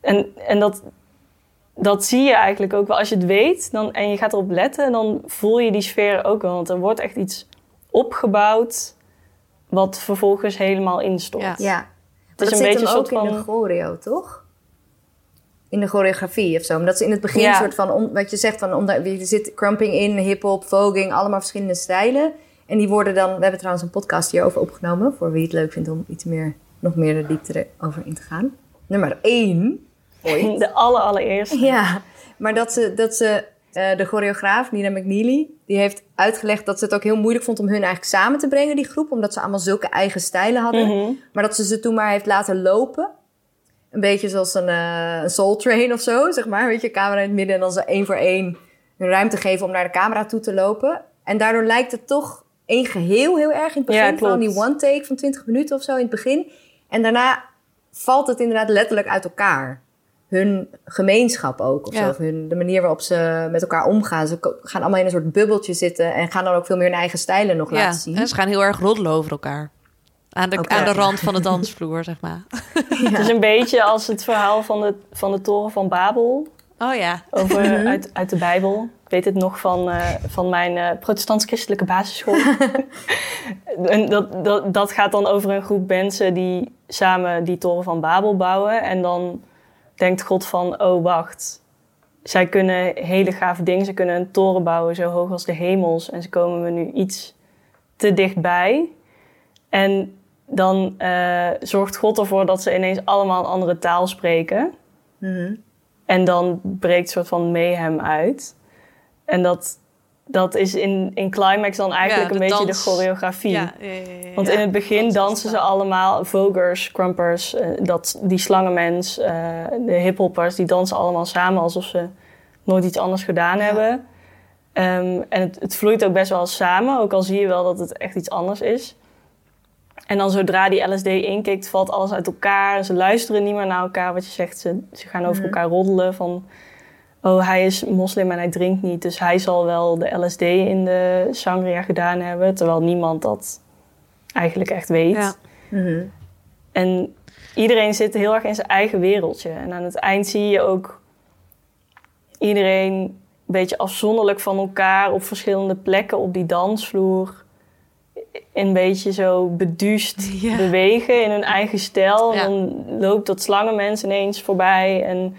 en en dat, dat zie je eigenlijk ook wel. Als je het weet dan, en je gaat erop letten, dan voel je die sfeer ook wel. Want er wordt echt iets opgebouwd wat vervolgens helemaal instort. Ja. Ja. Het is dat een zit beetje hem een ook soort in van... de choreo, toch? In de choreografie of zo. Maar dat ze in het begin Ja. soort van... Om, wat je zegt, van, om, er zit crumping in, hip-hop, voging, allemaal verschillende stijlen. En die worden dan... We hebben trouwens een podcast hierover opgenomen... voor wie het leuk vindt om iets meer, nog meer de diepte over in te gaan. Nummer één. Ooit. De aller, allereerste. Ja, Maar dat ze, dat ze eh, de choreograaf, Nina McNeely, die heeft uitgelegd dat ze het ook heel moeilijk vond om hun eigenlijk samen te brengen, die groep. Omdat ze allemaal zulke eigen stijlen hadden. Mhm. Maar dat ze ze toen maar heeft laten lopen. Een beetje zoals een, eh, een soul train of zo, zeg maar. Weet je, camera in het midden en dan ze één voor één hun ruimte geven om naar de camera toe te lopen. En daardoor lijkt het toch één geheel heel erg in het begin. Ja, klopt. die one take van 20 minuten of zo in het begin. En daarna valt het inderdaad letterlijk uit elkaar. Hun gemeenschap ook. Of Ja. zo. Of hun, de manier waarop ze met elkaar omgaan. Ze gaan allemaal in een soort bubbeltje zitten. En gaan dan ook veel meer hun eigen stijlen nog Ja, laten zien. en ze gaan heel erg roddelen over elkaar. Aan de, aan de rand van de [laughs] dansvloer, zeg maar. Het is een beetje als het verhaal van de, van de toren van Babel. Oh ja. Over, uit, uit de Bijbel. Ik weet het nog van, eh, van mijn eh, protestants-christelijke basisschool. [laughs] en dat, dat, dat gaat dan over een groep mensen die samen die toren van Babel bouwen. En dan denkt God van, oh wacht. Zij kunnen hele gave dingen. Ze kunnen een toren bouwen zo hoog als de hemels. En ze komen me nu iets te dichtbij. En dan eh, zorgt God ervoor dat ze ineens allemaal een andere taal spreken. Mhm. En dan breekt een soort van mayhem uit. En dat, dat is in, in Climax dan eigenlijk Ja, een beetje dans. de choreografie. Ja, ja. Want in het begin dansen ze allemaal vogers, crumpers, eh, dat, die slangenmens, eh, de hiphoppers, die dansen allemaal samen alsof ze nooit iets anders gedaan hebben. Ehm, en het, het vloeit ook best wel samen, ook al zie je wel dat het echt iets anders is. En dan zodra die LSD inkikt, valt alles uit elkaar. Ze luisteren niet meer naar elkaar, wat je zegt. Ze, ze gaan over elkaar roddelen van... Oh, hij is moslim en hij drinkt niet. Dus hij zal wel de LSD in de sangria gedaan hebben. Terwijl niemand dat eigenlijk echt weet. Ja. Mhm. En iedereen zit heel erg in zijn eigen wereldje. En aan het eind zie je ook iedereen een beetje afzonderlijk van elkaar op verschillende plekken op die dansvloer. Een beetje zo beduust [laughs] Ja. bewegen in hun eigen stijl. Ja. En dan loopt dat slangenmens ineens voorbij. En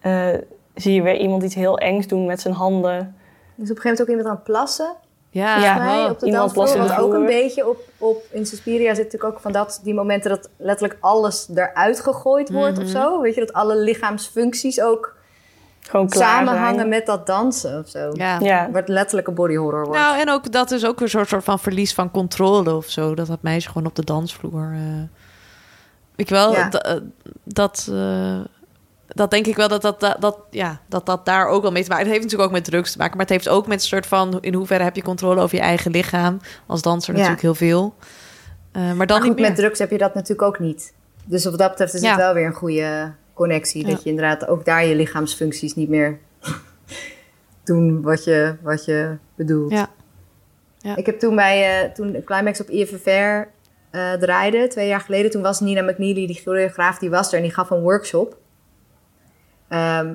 eh, zie je weer iemand iets heel engs doen met zijn handen. Dus op een gegeven moment ook iemand aan het plassen. Ja, Ja. mij op de iemand dansvloer. de ook een beetje op, op in Suspiria zit natuurlijk ook van dat, die momenten dat letterlijk alles eruit gegooid wordt Mhm. of zo. Weet je, dat alle lichaamsfuncties ook Gewoon klaar samenhangen zijn. met dat dansen of zo. Ja. Ja. Wat letterlijk een body horror wordt. Nou, en ook dat is ook een soort, soort van verlies van controle of zo. Dat dat meisje gewoon op de dansvloer. eh ik wel, Ja. eh, dat, eh, dat denk ik wel dat dat, dat, dat, ja, dat dat daar ook wel mee te maken Het heeft natuurlijk ook met drugs te maken, maar het heeft ook met een soort van in hoeverre heb je controle over je eigen lichaam. Als danser Ja. natuurlijk heel veel. Eh, maar dan maar goed, met drugs heb je dat natuurlijk ook niet. Dus wat dat betreft is Ja. het wel weer een goede connectie. Ja. Dat je inderdaad ook daar je lichaamsfuncties niet meer [laughs] doen wat je, wat je bedoelt. Ja. Ja. Ik heb toen bij eh, toen Climax op IFFR eh draaide, twee jaar geleden, toen was Nina McNeely, die choreograaf, die was er en die gaf een workshop. Ehm,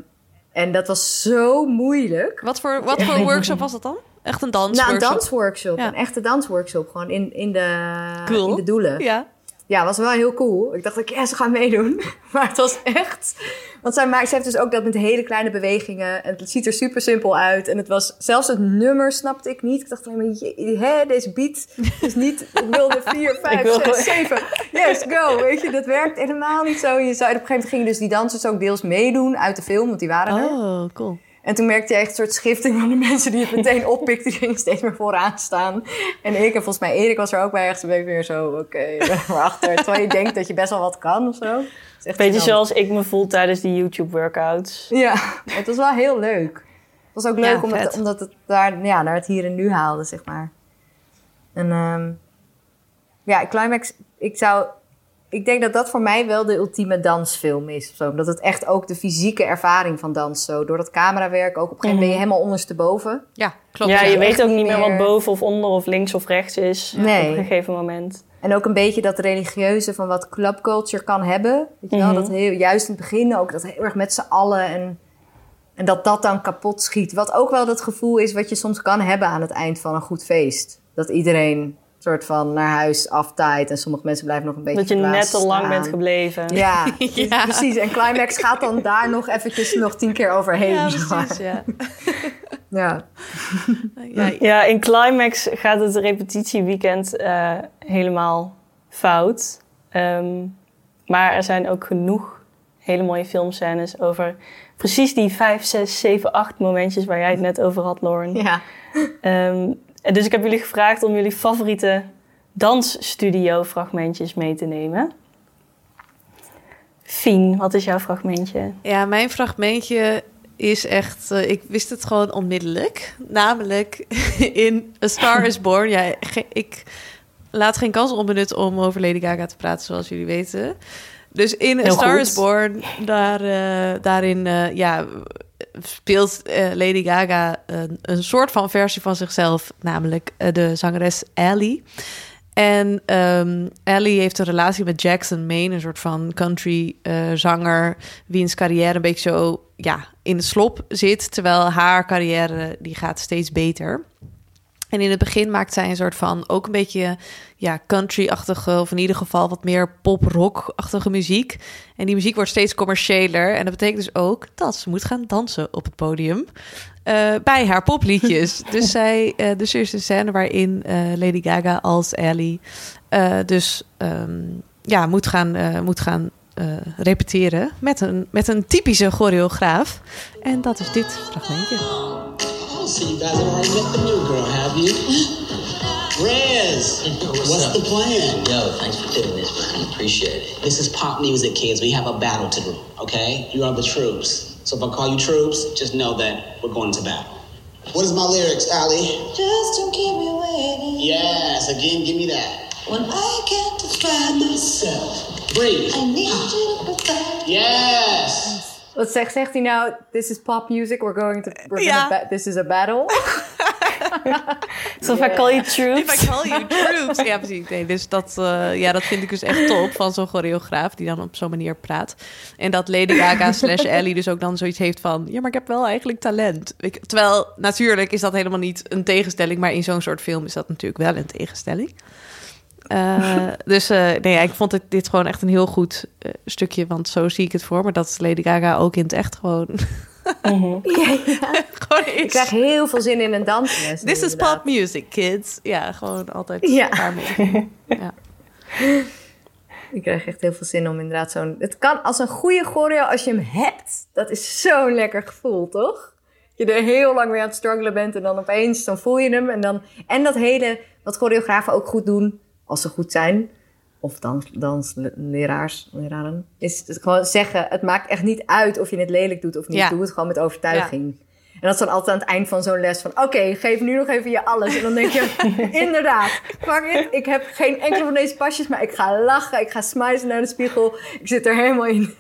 en dat was zo moeilijk. Wat voor, wat voor workshop was dat dan? Echt een Nou, dansworkshop? een dansworkshop. Ja. Een echte dansworkshop. Gewoon in, in, de, Cool. in de doelen. Ja. Ja, was wel heel cool. Ik dacht, ook, ja, ze gaan meedoen. [laughs] Maar het was echt... Want zij, maakt, zij heeft dus ook dat met hele kleine bewegingen. En het ziet er super simpel uit. En het was... Zelfs het nummer snapte ik niet. Ik dacht alleen maar, je- hè, deze beat is niet... Ik wilde [laughs] vier, vijf, wil zes, gewoon- zeven. Yes, go. Weet je, dat werkt helemaal niet zo. Je zou, op een gegeven moment gingen dus die dansers ook deels meedoen uit de film. Want die waren er. Oh, cool. En toen merkte je echt een soort schifting van de mensen die het meteen oppikten. Die gingen steeds meer vooraan staan. En ik, en volgens mij Erik was er ook bij. Echt een beetje weer zo, oké, [laughs] maar achter. Terwijl je denkt dat je best wel wat kan of zo. Het Beetje zoals ik me voel tijdens die YouTube-workouts. Ja, het was wel heel leuk. Het was ook leuk Ja, omdat, vet. omdat het daar ja, naar het hier en nu haalde, zeg maar. En ehm, ja, Climax, ik zou... Ik denk dat dat voor mij wel de ultieme dansfilm is. Of zo. Omdat het echt ook de fysieke ervaring van dans zo... Door dat camerawerk, ook op een gegeven moment ben je helemaal ondersteboven. Ja, klopt. Ja, je weet ook niet meer wat boven of onder of links of rechts is Nee. op een gegeven moment. En ook een beetje dat religieuze van wat clubculture kan hebben. Weet je wel? Mhm. Dat heel, juist in het begin ook dat heel erg met z'n allen. En, en dat dat dan kapot schiet. Wat ook wel dat gevoel is wat je soms kan hebben aan het eind van een goed feest. Dat iedereen soort van naar huis aftaait. En sommige mensen blijven nog een beetje Dat je net te lang bent gebleven. Ja, [laughs] Ja. precies. En Climax gaat dan daar nog eventjes nog tien keer overheen. Ja, precies, ja. [laughs] [laughs] ja. ja. In Climax gaat het repetitieweekend eh, helemaal fout. Ehm, maar er zijn ook genoeg hele mooie filmscènes over precies die 5, 6, 7, 8 momentjes waar jij het net over had, Lauren. Ja. Ehm, dus ik heb jullie gevraagd om jullie favoriete dansstudio fragmentjes mee te nemen. Fien, wat is jouw fragmentje? Ja, mijn fragmentje is echt... eh, ik wist het gewoon onmiddellijk. Namelijk [laughs] in A Star is Born. Ja, ik laat geen kans onbenut om over Lady Gaga te praten, zoals jullie weten. Dus in A Heel Star goed. is Born, daar, eh, daarin eh, ja, speelt eh, Lady Gaga een, soort van versie van zichzelf, namelijk eh, de zangeres Ellie. En ehm Ellie heeft een relatie met Jackson Maine, een soort van country eh, zanger, wiens carrière een beetje zo ja, in de slop zit, terwijl haar carrière die gaat steeds beter. En in het begin maakt zij een soort van ook een beetje ja, country-achtige, of in ieder geval wat meer pop-rock-achtige muziek. En die muziek wordt steeds commerciëler. En dat betekent dus ook dat ze moet gaan dansen op het podium eh, bij haar popliedjes. [laughs] dus, zij, eh, dus er is een scène waarin eh, Lady Gaga als Ellie dus ehm, ja, moet gaan, moet gaan repeteren met een, met een typische choreograaf. En dat is dit fragmentje. Oh, so you guys have already met the new girl, have you? [laughs] Rez, what's, the plan? Yo, thanks for doing this, man. Appreciate it. This is pop music, kids. We have a battle to do, okay? You are the troops. So if I call you troops, just know that we're going to battle. What is my lyrics, Allie? Just don't keep me waiting. Yes, again, give me that. When I can't describe myself, Breathe. I need you to provide. Yes. Wat zegt, zegt hij nou? This is pop music. We're going to. We're Ja. gonna ba- this is a battle. So if I call you troops. If I call you troops. Ja, precies. Nee, dus dat, eh, ja, dat vind ik dus echt top van zo'n choreograaf die dan op zo'n manier praat. En dat Lady Gaga slash Ellie dus ook dan zoiets heeft van... ja, maar ik heb wel eigenlijk talent. Ik, terwijl natuurlijk is dat helemaal niet een tegenstelling... maar in zo'n soort film is dat natuurlijk wel een tegenstelling. Eh, dus eh, nee, ja, ik vond dit, dit gewoon echt een heel goed eh, stukje... want zo zie ik het voor me. Dat Lady Gaga ook in het echt gewoon... [laughs] gewoon Ik is. krijg heel veel zin in een dansles. This is inderdaad. pop music, kids. Ja, gewoon altijd Ja. daarmee. [laughs] Ja. Ik krijg echt heel veel zin om inderdaad zo'n... Het kan als een goede choreo, als je hem hebt. Dat is zo'n lekker gevoel, toch? Je er heel lang mee aan het struggelen bent en dan opeens, dan voel je hem. En, dan, en dat hele, wat choreografen ook goed doen, als ze goed zijn... Of dans, dansleraars, leraren, is het gewoon zeggen... Het maakt echt niet uit of je het lelijk doet of niet. Ja. Doe het gewoon met overtuiging. En dat is dan altijd aan het eind van zo'n les van... Oké, geef nu nog even je alles. En dan denk je, [laughs] inderdaad, fuck it. Ik heb geen enkele van deze pasjes, maar ik ga lachen. Ik ga smijzen naar de spiegel. Ik zit er helemaal in.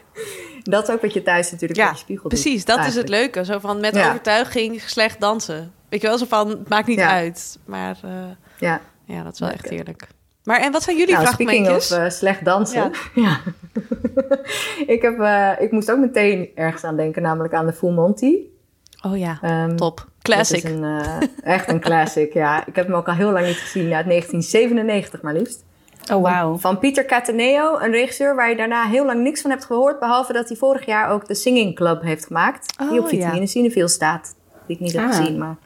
[laughs] dat is ook wat je thuis natuurlijk Ja, je spiegel doet, precies. Dat is het leuke. Zo van met Ja. overtuiging slecht dansen. Weet je wel, zo van, het maakt niet Ja. uit. Maar eh, Ja. Ja, dat is wel echt heerlijk. Maar en wat zijn jullie Nou, speaking of eh, slecht dansen. Ja. [laughs] [laughs] ik, heb, eh, ik moest ook meteen ergens aan denken, namelijk aan de Full Monty. oh ja, Ehm, top. Classic. Dat is een, eh, echt een classic, ja. Ik heb hem ook al heel lang niet gezien, uit 1997 maar liefst. Oh, wauw. Van Pieter Cataneo, een regisseur waar je daarna heel lang niks van hebt gehoord. Behalve dat hij vorig jaar ook de Singing Club heeft gemaakt. die Oh, op Vitamine ja. Cineville staat. Die ik niet heb Ah. gezien, maar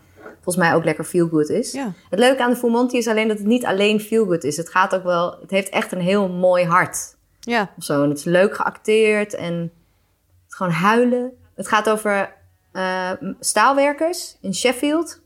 volgens mij ook lekker feel good is. Ja. Het leuke aan de Full Monty is alleen dat het niet alleen feel good is. Het gaat ook wel, het heeft echt een heel mooi hart. Ja, Of zo. En het is leuk geacteerd en het gewoon huilen. Het gaat over eh, staalwerkers in Sheffield.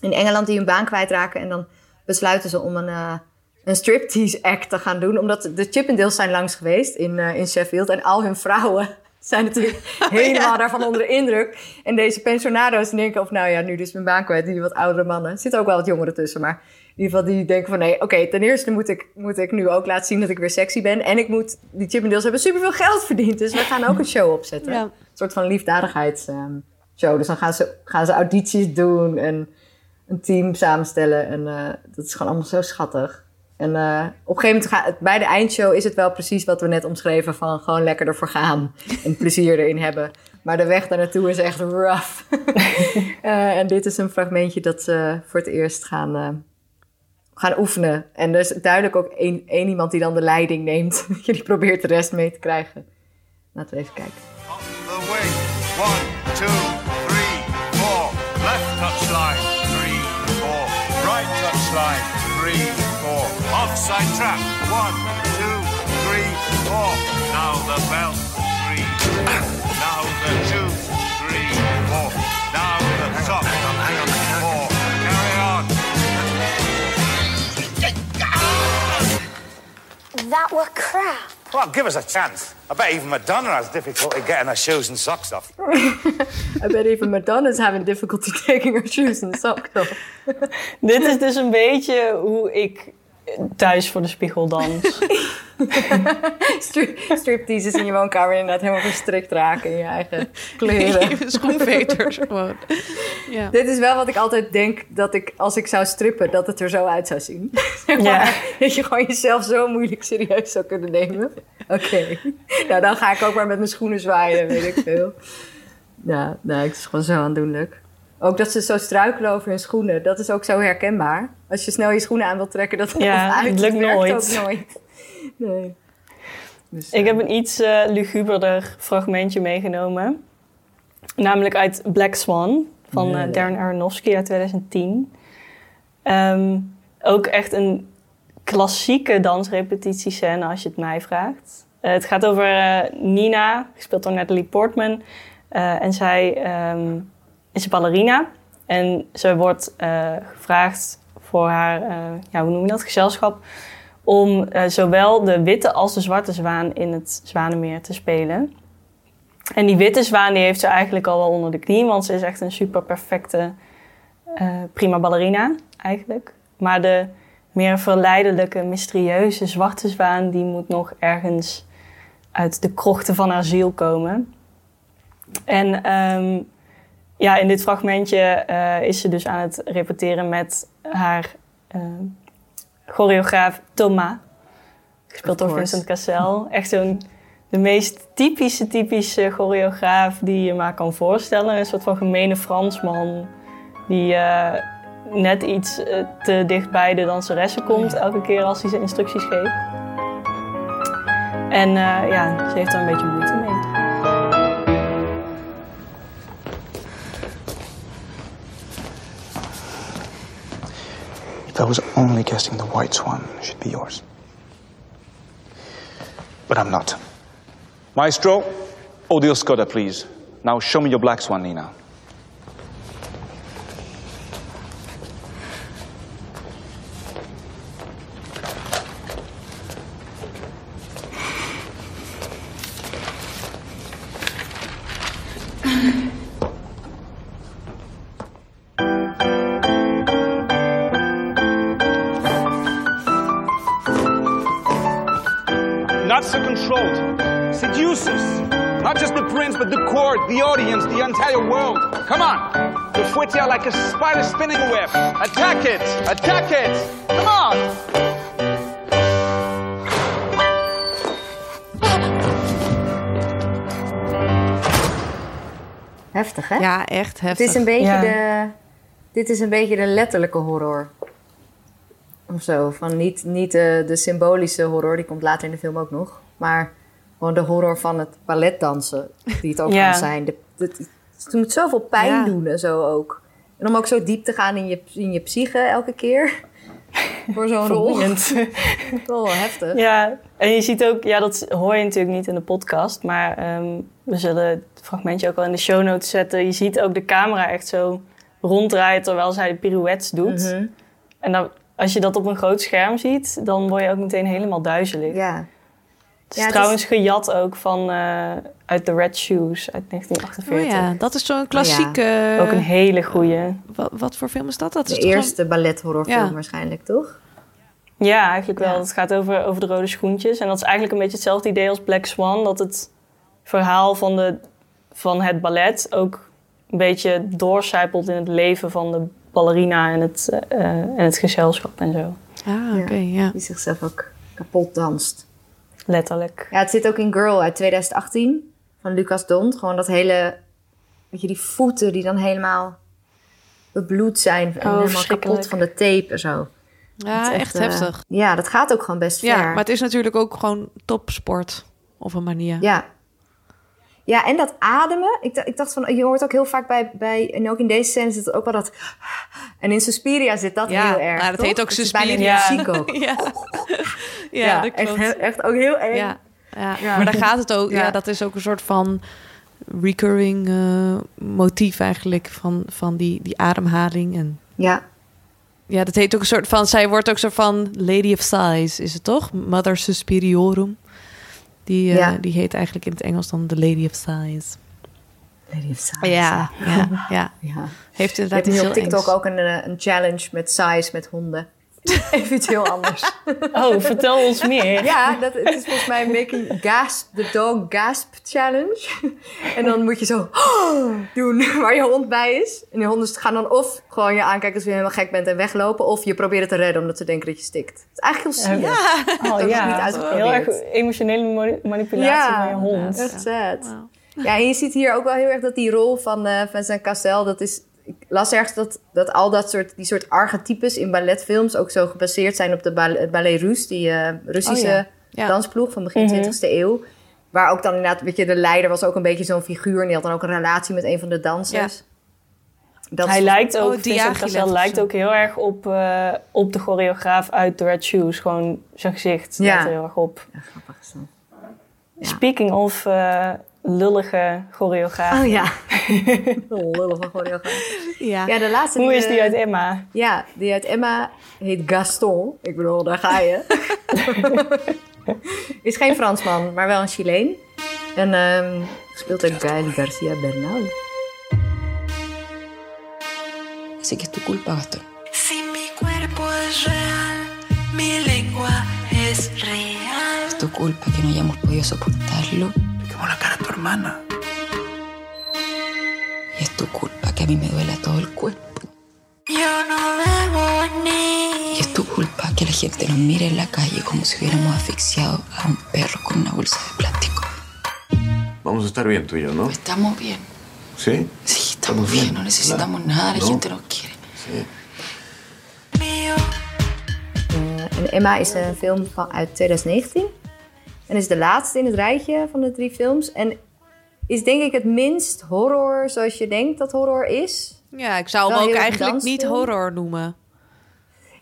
In Engeland die hun baan kwijtraken. En dan besluiten ze om een, eh, een striptease act te gaan doen. Omdat de Chippendales zijn langs geweest in, eh, in Sheffield. En al hun vrouwen zijn natuurlijk [laughs] helemaal daarvan onder de indruk. En deze pensionado's denken of nou ja, nu dus mijn baan kwijt. Die wat oudere mannen. Er zitten ook wel wat jongeren tussen, maar... In ieder geval, die denken van nee, oké, ten eerste moet ik, moet ik nu ook laten zien dat ik weer sexy ben. En ik moet, die Chippendales hebben superveel geld verdiend. Dus we gaan ook een show opzetten. Ja. Een soort van liefdadigheidsshow. dus dan gaan ze, gaan ze audities doen en een team samenstellen. En eh, dat is gewoon allemaal zo schattig. En eh, op een gegeven moment, gaat het, bij de eindshow is het wel precies wat we net omschreven. Van gewoon lekker ervoor gaan en plezier erin hebben. Maar de weg daar naartoe is echt rough. [laughs] Eh, en dit is een fragmentje dat ze voor het eerst gaan, eh, gaan oefenen. En er is duidelijk ook één, één iemand die dan de leiding neemt. [laughs] die probeert de rest mee te krijgen. Laten we even kijken. The wing. One, Three, trap. One, two, three, four. Now the bell. Three. Now the two. Three. Four. Now the sock. Four. Carry on. That were crap. Well, give us a chance. I bet even Madonna has difficulty getting her shoes and socks off. [laughs] I bet even Madonna's having difficulty [laughs] taking her shoes and socks off. Dit is dus een beetje hoe ik thuis voor de spiegel dans. [laughs] Strip, stripteases in je woonkamer inderdaad helemaal verstrikt raken in je eigen [laughs] kleren. Schoenveters [laughs] gewoon. Ja. Dit is wel wat ik altijd denk dat ik, als ik zou strippen, dat het er zo uit zou zien. Zeg Ja. maar, Dat je gewoon jezelf zo moeilijk serieus zou kunnen nemen. Oké. Nou, dan ga ik ook maar met mijn schoenen zwaaien, weet ik veel. Ja, nee, het is gewoon zo aandoenlijk. Ook dat ze zo struikelen over hun schoenen, dat is ook zo herkenbaar. Als je snel je schoenen aan wilt trekken, dat Ja, uit, [laughs] het lukt nooit. ook nooit. [laughs] Nee. Dus, Ik heb een iets eh, luguberder fragmentje meegenomen. Namelijk uit Black Swan van eh. Darren Aronofsky uit 2010. Ehm, ook echt een klassieke dansrepetitiescène als je het mij vraagt. Eh, het gaat over eh, Nina, gespeeld door Natalie Portman. Eh, en zij ehm, is ballerina. En ze wordt eh, gevraagd voor haar, eh, ja, hoe noem je dat, gezelschap... om eh, zowel de witte als de zwarte zwaan in het Zwanenmeer te spelen. En die witte zwaan die heeft ze eigenlijk al wel onder de knie... want ze is echt een super perfecte prima ballerina eigenlijk. Maar de meer verleidelijke, mysterieuze zwarte zwaan... die moet nog ergens uit de krochten van haar ziel komen... En ehm, ja, in dit fragmentje eh, is ze dus aan het repeteren met haar eh, choreograaf Thomas. Gespeeld door. Vincent Cassel. Echt zo'n de meest typische, typische choreograaf die je maar kan voorstellen. Een soort van gemene Fransman die eh, net iets te dicht bij de danseressen komt elke keer als hij zijn instructies geeft. En ja, ze heeft er een beetje moeite If I was only guessing the white swan should be yours. But I'm not. Maestro, Odile Scotta, please. Now show me your black swan, Nina. Not just the prince, but the court, the audience, the entire world. Come on. The fouettés are like a spider spinning a web. Attack it! Attack it! Come on! Heftig, hè? Ja, echt Het heftig. is een beetje Ja. de... Dit is een beetje de letterlijke horror. Of zo. Van niet, niet de, de symbolische horror, die komt later in de film ook nog. Maar gewoon de horror van het balletdansen, die het ook Ja. kan zijn. De, de- het moet zoveel pijn Ja. doen en zo ook. En om ook zo diep te gaan in je, in je psyche elke keer. [laughs] Voor zo'n rol. Vermoeiend. [laughs] Wel heftig. Ja, en je ziet ook, ja, dat hoor je natuurlijk niet in de podcast, maar ehm, we zullen het fragmentje ook wel in de show notes zetten. Je ziet ook de camera echt zo ronddraaien terwijl zij de pirouettes doet. Mhm. En dan, als je dat op een groot scherm ziet, dan word je ook meteen helemaal duizelig. Ja. Het is Ja, het trouwens gejat ook van eh, uit The Red Shoes uit Oh 1948. ja, dat is zo'n klassieke... Ook een hele goeie. Wat, wat voor film is dat? dat is De eerste ballethorrorfilm Ja. waarschijnlijk, toch? Ja, eigenlijk wel. Ja. Het gaat over, over de rode schoentjes. En dat is eigenlijk een beetje hetzelfde idee als Black Swan. Dat het verhaal van, de, van het ballet ook een beetje doorcijpelt in het leven van de ballerina en het, eh, eh, en het gezelschap en zo. Ah, oké, ja. Die zichzelf ook kapot danst. Letterlijk. Ja, het zit ook in Girl uit 2018 van Lucas Dont. Gewoon dat hele, weet je, die voeten die dan helemaal bebloed zijn en helemaal verschrikkelijk. kapot van de tape en zo. Ja, echt eh, heftig. ja, dat gaat ook gewoon best Ja, ver. maar het is natuurlijk ook gewoon topsport op een manier. Ja. Ja, en dat ademen. Ik, dacht- ik dacht van, je hoort ook heel vaak bij, bij, en ook in deze scène zit het ook wel dat, en in Suspiria zit dat Ja, heel erg. nou, dat toch? heet ook is bijna in de Suspiria. muziek ook. [laughs] ja, ja, Ja, dat echt, klopt. he- echt ook heel eng. Ja. ja. Ja. Maar daar gaat het ook. Ja. Ja. dat is ook een soort van recurring eh, motief eigenlijk van, van die, die ademhaling. En Ja. ja, dat heet ook een soort van. Zij wordt ook een soort van Lady of Sighs, is het toch? Mother Suspiriorum. Die, eh, Ja. die heet eigenlijk in het Engels dan de Lady of Sighs. Lady of Sighs. Ja, ja, ja. Ja. Heeft Je inderdaad hebt iets nu heel op TikTok engs. ook een, eh, een challenge met size met honden. [laughs] Even iets heel anders. Oh, vertel ons meer. Ja, dat, het is volgens mij Making Gasp, the Dog Gasp Challenge. En dan moet je zo doen waar je hond bij is. En die honden gaan dan of gewoon je aankijken als je helemaal gek bent en weglopen. Of je probeert het te redden omdat ze denken dat je stikt. Het is eigenlijk heel zielig. Oh Dat is niet ja, uitgeprobeerd. heel erg emotionele mani- manipulatie van je hond. echt sad. Ja, en je ziet hier ook wel heel erg dat die rol van eh Vincent Cassel, dat is... Ik las ergens dat, dat al dat soort, die soort archetypes in balletfilms ook zo gebaseerd zijn op de Ballet Russe, die eh, Russische Oh ja. Ja. dansploeg van begin Mhm. 20e eeuw. Waar ook dan inderdaad, weet je, de leider was ook een beetje zo'n figuur. En die had dan ook een relatie met een van de dansers. Dat Hij lijkt ook, Oh, Vincent Cassel of lijkt ook heel erg op, eh, op de choreograaf uit The Red Shoes. Gewoon zijn gezicht Ja. lijkt er heel erg op. Ja, grappig is dat. Ja. Speaking of eh, lullige choreograaf. Oh ja. [laughs] Van choreograaf. Ja. Ja, de laatste... Hoe is die uit Emma? Ja, die uit Emma heet Gaston. Ik bedoel, daar ga je. [laughs] is geen Fransman, maar wel een Chileen. En ehm gespeeld door Gael Garcia Bernal. Así que es tu culpa, Gastón. Si mi cuerpo es real, mi lengua es real. Es tu culpa que no hayamos podido soportarlo. Quemó la cara hermana. Y es tu culpa que a mí me duela todo el cuerpo. Yo no bebo ni. Y es tu culpa que la gente nos mire en la calle como si hubiéramos asfixiado a un perro con una bolsa de plástico. Vamos a estar bien tú y yo, ¿no? Estamos bien. ¿Sí? Sí, estamos bien. No necesitamos nada. La No. gente nos quiere. Sí. Eh, en Emma is een film van, uit 2019. En is de laatste in het rijtje van de drie films. En is denk ik het minst horror zoals je denkt dat horror is. Ja, ik zou Wel hem ook eigenlijk niet horror noemen.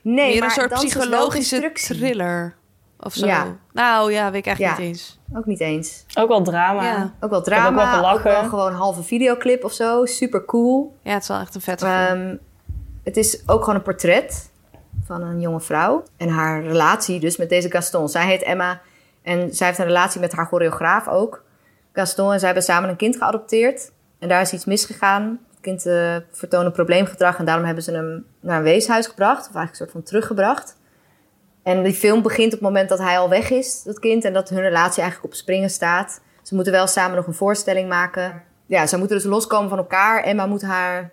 Nee, Meer maar een soort psychologische thriller of zo. Ja. Nou ja, weet ik eigenlijk Ja. niet eens. Ook niet eens. Ook wel drama. Ja. Ook wel ook drama, wel ook wel, gelachen. gewoon een halve videoclip of zo. Super cool. Ja, het is wel echt een vette film. Ehm, het is ook gewoon een portret van een jonge vrouw. En haar relatie dus met deze Gaston. Zij heet Emma en zij heeft een relatie met haar choreograaf ook. Gaston en zij hebben samen een kind geadopteerd. En daar is iets misgegaan. Het kind eh, vertoonde probleemgedrag en daarom hebben ze hem naar een weeshuis gebracht. Of eigenlijk een soort van teruggebracht. En die film begint op het moment dat hij al weg is, dat kind. En dat hun relatie eigenlijk op springen staat. Ze moeten wel samen nog een voorstelling maken. Ja, ze moeten dus loskomen van elkaar. Emma moet haar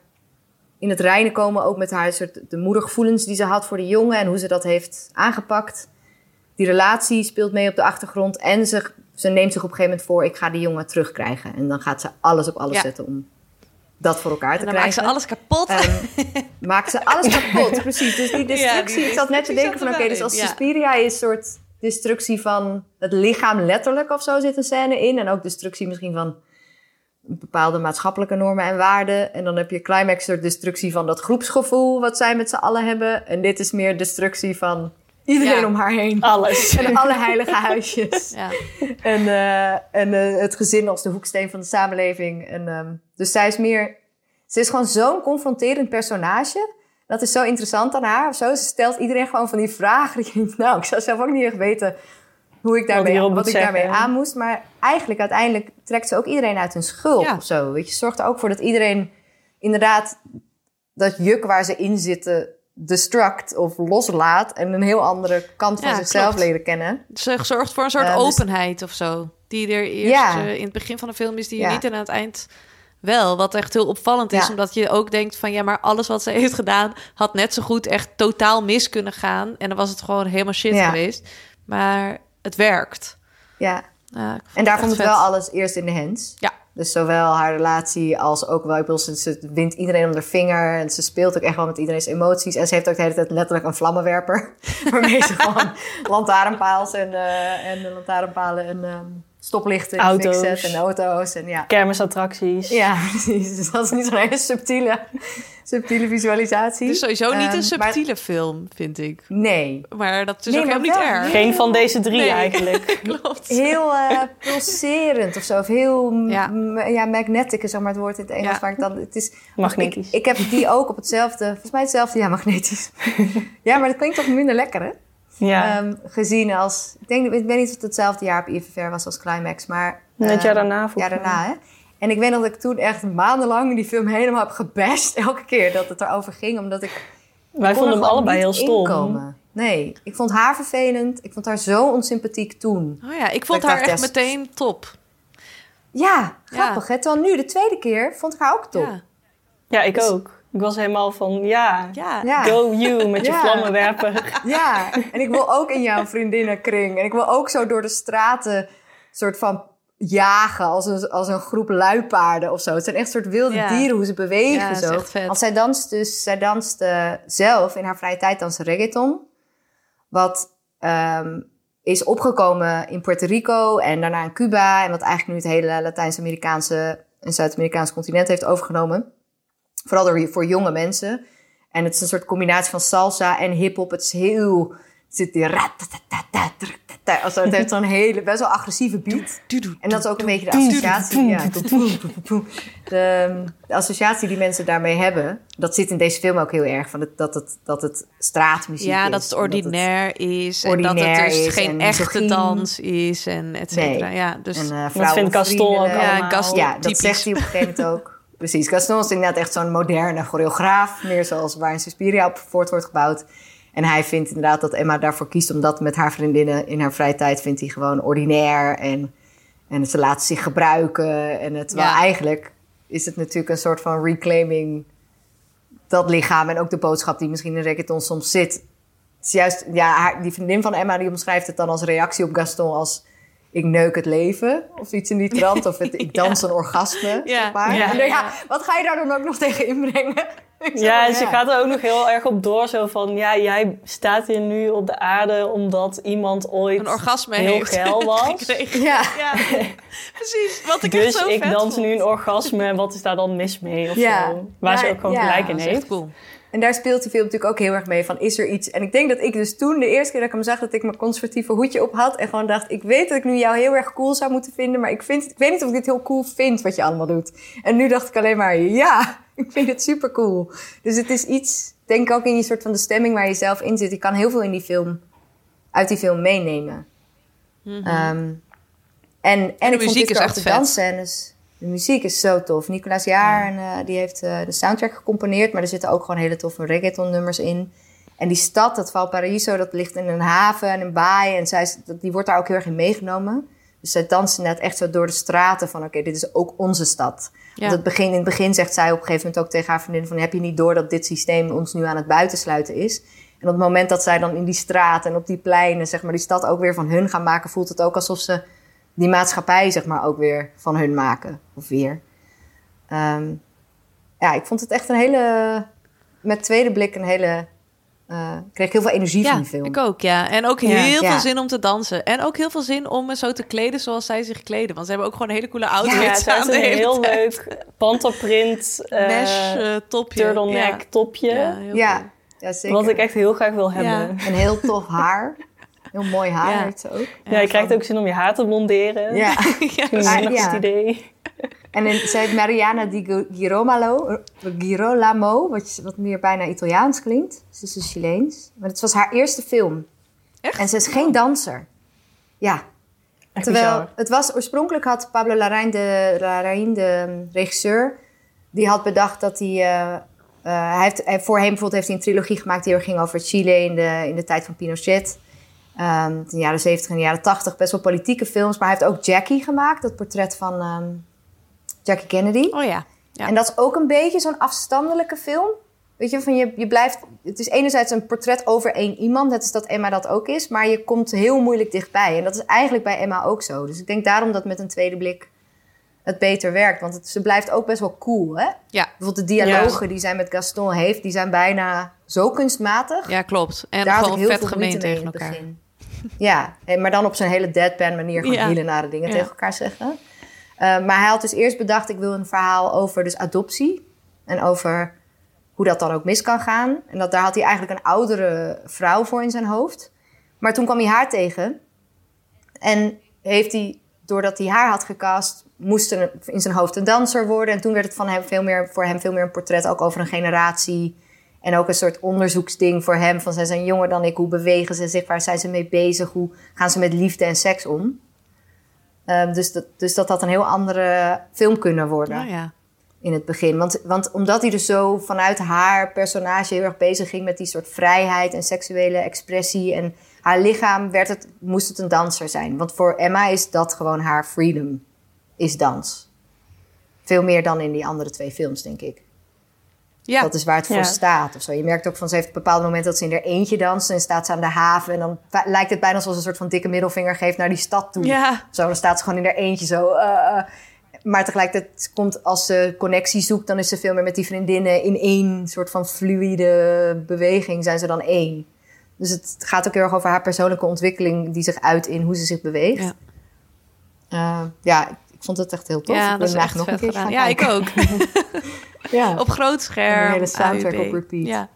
in het reinen komen, ook met haar soort de moedergevoelens die ze had voor de jongen en hoe ze dat heeft aangepakt. Die relatie speelt mee op de achtergrond en ze, ze neemt zich op een gegeven moment voor: ik ga die jongen terugkrijgen. En dan gaat ze alles op alles Ja. zetten om dat voor elkaar te En dan maakt krijgen. ze alles kapot. Ehm, maakt ze alles [laughs] kapot, precies. Dus die destructie, die ik zat net te denken van oké, dus als. Suspiria is een soort destructie van het lichaam letterlijk of zo zit een scène in. En ook destructie misschien van bepaalde maatschappelijke normen en waarden. En dan heb je climax soort destructie van dat groepsgevoel wat zij met z'n allen hebben. En dit is meer destructie van iedereen Ja. om haar heen. Alles. [laughs] En alle heilige huisjes. Ja. En, eh, en eh, het gezin als de hoeksteen van de samenleving. En, ehm, dus zij is meer... Ze is gewoon zo'n confronterend personage. Dat is zo interessant aan haar of zo. Ze stelt iedereen gewoon van die vragen. [laughs] Dat je denkt, nou, ik zou zelf ook niet echt weten hoe ik daarmee, wat ik daarmee aan moest. Maar eigenlijk uiteindelijk trekt ze ook iedereen uit hun schuld Ja. of zo. Weet je, zorgt er ook voor dat iedereen inderdaad dat juk waar ze in zitten destruct of loslaat. En een heel andere kant van Ja, zichzelf klopt. leren kennen. Ze zorgt voor een soort Eh, dus- openheid of zo. Die er eerst Ja. eh, in het begin van de film is, die Ja. niet en aan het eind wel. Wat echt heel opvallend is, omdat je ook denkt van ja, maar alles wat zij [laughs] heeft gedaan had net zo goed echt totaal mis kunnen gaan. En dan was het gewoon helemaal shit geweest. Maar het werkt. Ja. Ik En daar vond het wel alles eerst in de hands. Ja. Dus zowel haar relatie als ook wel, ik bedoel, ze, ze wint iedereen om de vinger. En ze speelt ook echt wel met iedereen's emoties. En ze heeft ook de hele tijd letterlijk een vlammenwerper. [laughs] waarmee ze gewoon [laughs] lantaarnpaals en, eh, en lantaarnpalen en ehm, stoplichten Auto's. fixen en auto's. En ja. Kermisattracties. Ja, [laughs] precies. Dus dat is niet zo'n hele subtiele, subtiele visualisatie. Het is sowieso niet Ehm, een maar- subtiele film, vind ik. Nee. Maar dat is Nee, ook helemaal niet erg. Geen van deze drie Nee. eigenlijk. [laughs] Klopt. Heel eh, pulserend of zo. Of heel m- ja. magnetic is zeg maar het woord in het Engels. Ja. Ik dan, het is, Magnetisch. Ik, ik heb die ook op hetzelfde, volgens mij hetzelfde, ja, magnetisch. [laughs] ja, maar dat klinkt toch minder lekker, hè? Ja. Ehm, gezien als, ik, denk, ik weet niet of het hetzelfde jaar op IFFR was als Climax, maar... Nee, het ehm, jaar daarna, Ja, daarna, hè? En ik weet nog dat ik toen echt maandenlang die film helemaal heb gebashed. [laughs] Elke keer dat het erover ging, omdat ik... Wij vonden hem allebei heel stom. inkomen. Nee, ik vond haar vervelend. Ik vond haar zo onsympathiek toen. Oh ja, ik vond haar dacht, echt ja, meteen top. Ja, grappig. Hè? Terwijl nu, de tweede keer, vond ik haar ook top. Ja. Ja, ik ook. Ik was helemaal van, ja, go you met je Ja. vlammenwerper. Ja, en ik wil ook in jouw vriendinnenkring. En ik wil ook zo door de straten soort van jagen als een, als een groep luipaarden of zo. Het zijn echt soort wilde Ja. dieren hoe ze bewegen Ja, zo. echt vet. Want zij danst dus, zij danst eh, zelf in haar vrije tijd dansen reggaeton. Wat ehm, is opgekomen in Puerto Rico en daarna in Cuba. En wat eigenlijk nu het hele Latijns-Amerikaanse en Zuid-Amerikaanse continent heeft overgenomen. Vooral door, voor jonge mensen. En het is een soort combinatie van salsa en hip-hop. Het is heel. Het zit die. Also, het heeft zo'n hele, best wel agressieve beat. En dat is ook een beetje de associatie. Ja, de, de associatie die mensen daarmee hebben. Dat zit in deze film ook heel erg. Van het, dat, het, dat het straatmuziek Ja, is. dat het ordinair is. En dat ordinair het dus is geen en echte dans is. En et cetera. Nee. Ja, dus... En, eh, Dat vrouwen vindt Gaston ook allemaal. Ja, Gaston. Ja, dat typisch. zegt hij op een gegeven moment ook. Precies. Gaston is inderdaad echt zo'n moderne choreograaf. Meer zoals waar in Suspiria op voort wordt gebouwd. En hij vindt inderdaad dat Emma daarvoor kiest... omdat met haar vriendinnen in haar vrije tijd... vindt hij gewoon ordinair. En, en ze laat zich gebruiken. En het, terwijl Ja. eigenlijk is het natuurlijk een soort van reclaiming... dat lichaam en ook de boodschap die misschien in reggaeton soms zit. Het is juist, ja, haar, die vriendin van Emma die omschrijft het dan als reactie op Gaston als ik neuk het leven of iets in die trant of het, ik [laughs] dans een orgasme. Ja. Zeg maar. Ja. En dan, ja, wat ga je daar dan ook nog [laughs] tegen inbrengen? [laughs] Ja, en ze gaat er ook nog heel erg op door. Zo van, ja, jij staat hier nu op de aarde omdat iemand ooit Een orgasme heel heeft geil was. Ja. Ja, precies. Wat ik Dus zo ik vet dans vond. nu een orgasme en wat is daar dan mis mee? Of Ja. zo. Waar Ja, ze ook gewoon ja, gelijk in Dat is echt heeft. cool. En daar speelt de film natuurlijk ook heel erg mee van, is er iets? En ik denk dat ik dus toen, de eerste keer dat ik hem zag, dat ik mijn conservatieve hoedje op had. En gewoon dacht, ik weet dat ik nu jou heel erg cool zou moeten vinden. Maar ik, vind, ik weet niet of ik dit heel cool vind, wat je allemaal doet. En nu dacht ik alleen maar, ja, [laughs] ik vind het super cool. Dus het is iets, denk ik ook in je soort van de stemming waar je zelf in zit. Je kan heel veel in die film, uit die film meenemen. Ehm, en en ik vond Mhm. muziek dit is echt de dansscènes. De muziek is zo tof. Nicolaas Jaar, en, eh, die heeft eh, de soundtrack gecomponeerd. Maar er zitten ook gewoon hele toffe reggaeton nummers in. En die stad, dat Valparaiso, dat ligt in een haven en een baai. En zij, die wordt daar ook heel erg in meegenomen. Dus zij dansen net echt zo door de straten van... oké, dit is ook onze stad. Ja. Want het begin, in het begin zegt zij op een gegeven moment ook tegen haar vriendin... van heb je niet door dat dit systeem ons nu aan het buitensluiten is? En op het moment dat zij dan in die straat en op die pleinen... zeg maar die stad ook weer van hun gaan maken... voelt het ook alsof ze die maatschappij zeg maar ook weer van hun maken. Of weer. Ehm, ja, ik vond het echt een hele... met tweede blik een hele... eh, ik kreeg heel veel energie van Ja, die film. ik ook, ja. En ook heel Ja. veel zin om te dansen. En ook heel veel zin om me zo te kleden zoals zij zich kleden. Want ze hebben ook gewoon hele coole outfits Ja, ze aan de een heel tijd. leuk panterprint eh, Mesh eh, topje. turtleneck Ja. topje. Ja, heel Ja, cool. ja zeker. Wat ik echt heel graag wil hebben. Een heel tof haar. [laughs] Heel mooi haar Ja. heeft ze ook. je krijgt ook zin om je haar te blonderen. Ja. Is [laughs] dat ja. het idee. En in, zij heet Mariana di Girolamo, Girolamo wat, wat meer bijna Italiaans klinkt. Ze is dus Chileens. Maar het was haar eerste film. Echt? En ze is geen danser. Ja. Echt Terwijl bizar. het was oorspronkelijk had Pablo Larraín, de, Larraín, de um, regisseur, die had bedacht dat hij. eh, eh, hij heeft, hij, voor hem bijvoorbeeld heeft hij een trilogie gemaakt die er ging over Chile in de, in de tijd van Pinochet. In de jaren 70 en de jaren 80, best wel politieke films. Maar hij heeft ook Jackie gemaakt, dat portret van ehm, Jackie Kennedy. Oh ja. ja. En dat is ook een beetje zo'n afstandelijke film. Weet je, van je, je blijft. Het is enerzijds een portret over één iemand, net als dat Emma dat ook is. Maar je komt heel moeilijk dichtbij. En dat is eigenlijk bij Emma ook zo. Dus ik denk daarom dat met een tweede blik het beter werkt. Want het, ze blijft ook best wel cool, hè? Ja. Bijvoorbeeld de dialogen die zij met Gaston heeft, die zijn bijna zo kunstmatig. ja, klopt. En Daar gewoon heel vet veel gemeen tegen elkaar. begin. Ja, en- maar dan op zo'n hele deadpan manier gewoon Ja. hele nare dingen Ja. tegen elkaar zeggen. Eh, maar hij had dus eerst bedacht, ik wil een verhaal over dus adoptie. En over hoe dat dan ook mis kan gaan. En dat, daar had hij eigenlijk een oudere vrouw voor in zijn hoofd. Maar toen kwam hij haar tegen. En heeft hij, doordat hij haar had gecast, moest er in zijn hoofd een danser worden. En toen werd het van hem veel meer, voor hem veel meer een portret ook over een generatie. En ook een soort onderzoeksding voor hem. Van zij zijn jonger dan ik. Hoe bewegen ze zich? Waar zijn ze mee bezig? Hoe gaan ze met liefde en seks om? Ehm, dus, dat, dus dat had een heel andere film kunnen worden Oh ja. in het begin. Want, want omdat hij dus zo vanuit haar personage heel erg bezig ging met die soort vrijheid en seksuele expressie en haar lichaam, werd het, moest het een danser zijn. Want voor Emma is dat gewoon haar freedom, is dans. Veel meer dan in die andere twee films, denk ik. Ja. Dat is waar het voor Ja. staat. Of zo. Je merkt ook van ze heeft op een bepaald moment dat ze in haar eentje danst en staat ze aan de haven. En dan lijkt het bijna alsof ze een soort van dikke middelvinger geeft naar die stad toe. Ja. Zo, dan staat ze gewoon in haar eentje zo. eh, eh. maar tegelijkertijd komt als ze connectie zoekt, dan is ze veel meer met die vriendinnen in één soort van fluïde beweging. Zijn ze dan één. Dus het gaat ook heel erg over haar persoonlijke ontwikkeling die zich uit in hoe ze zich beweegt. Ja. Ja, ja ik vond het echt heel tof. Ja, ik dat is wil echt hem eigenlijk vet nog een keer gedaan. gaan Ja, ik ook. [laughs] ja. Op groot scherm. Een hele soundtrack AUB. op repeat. Ja.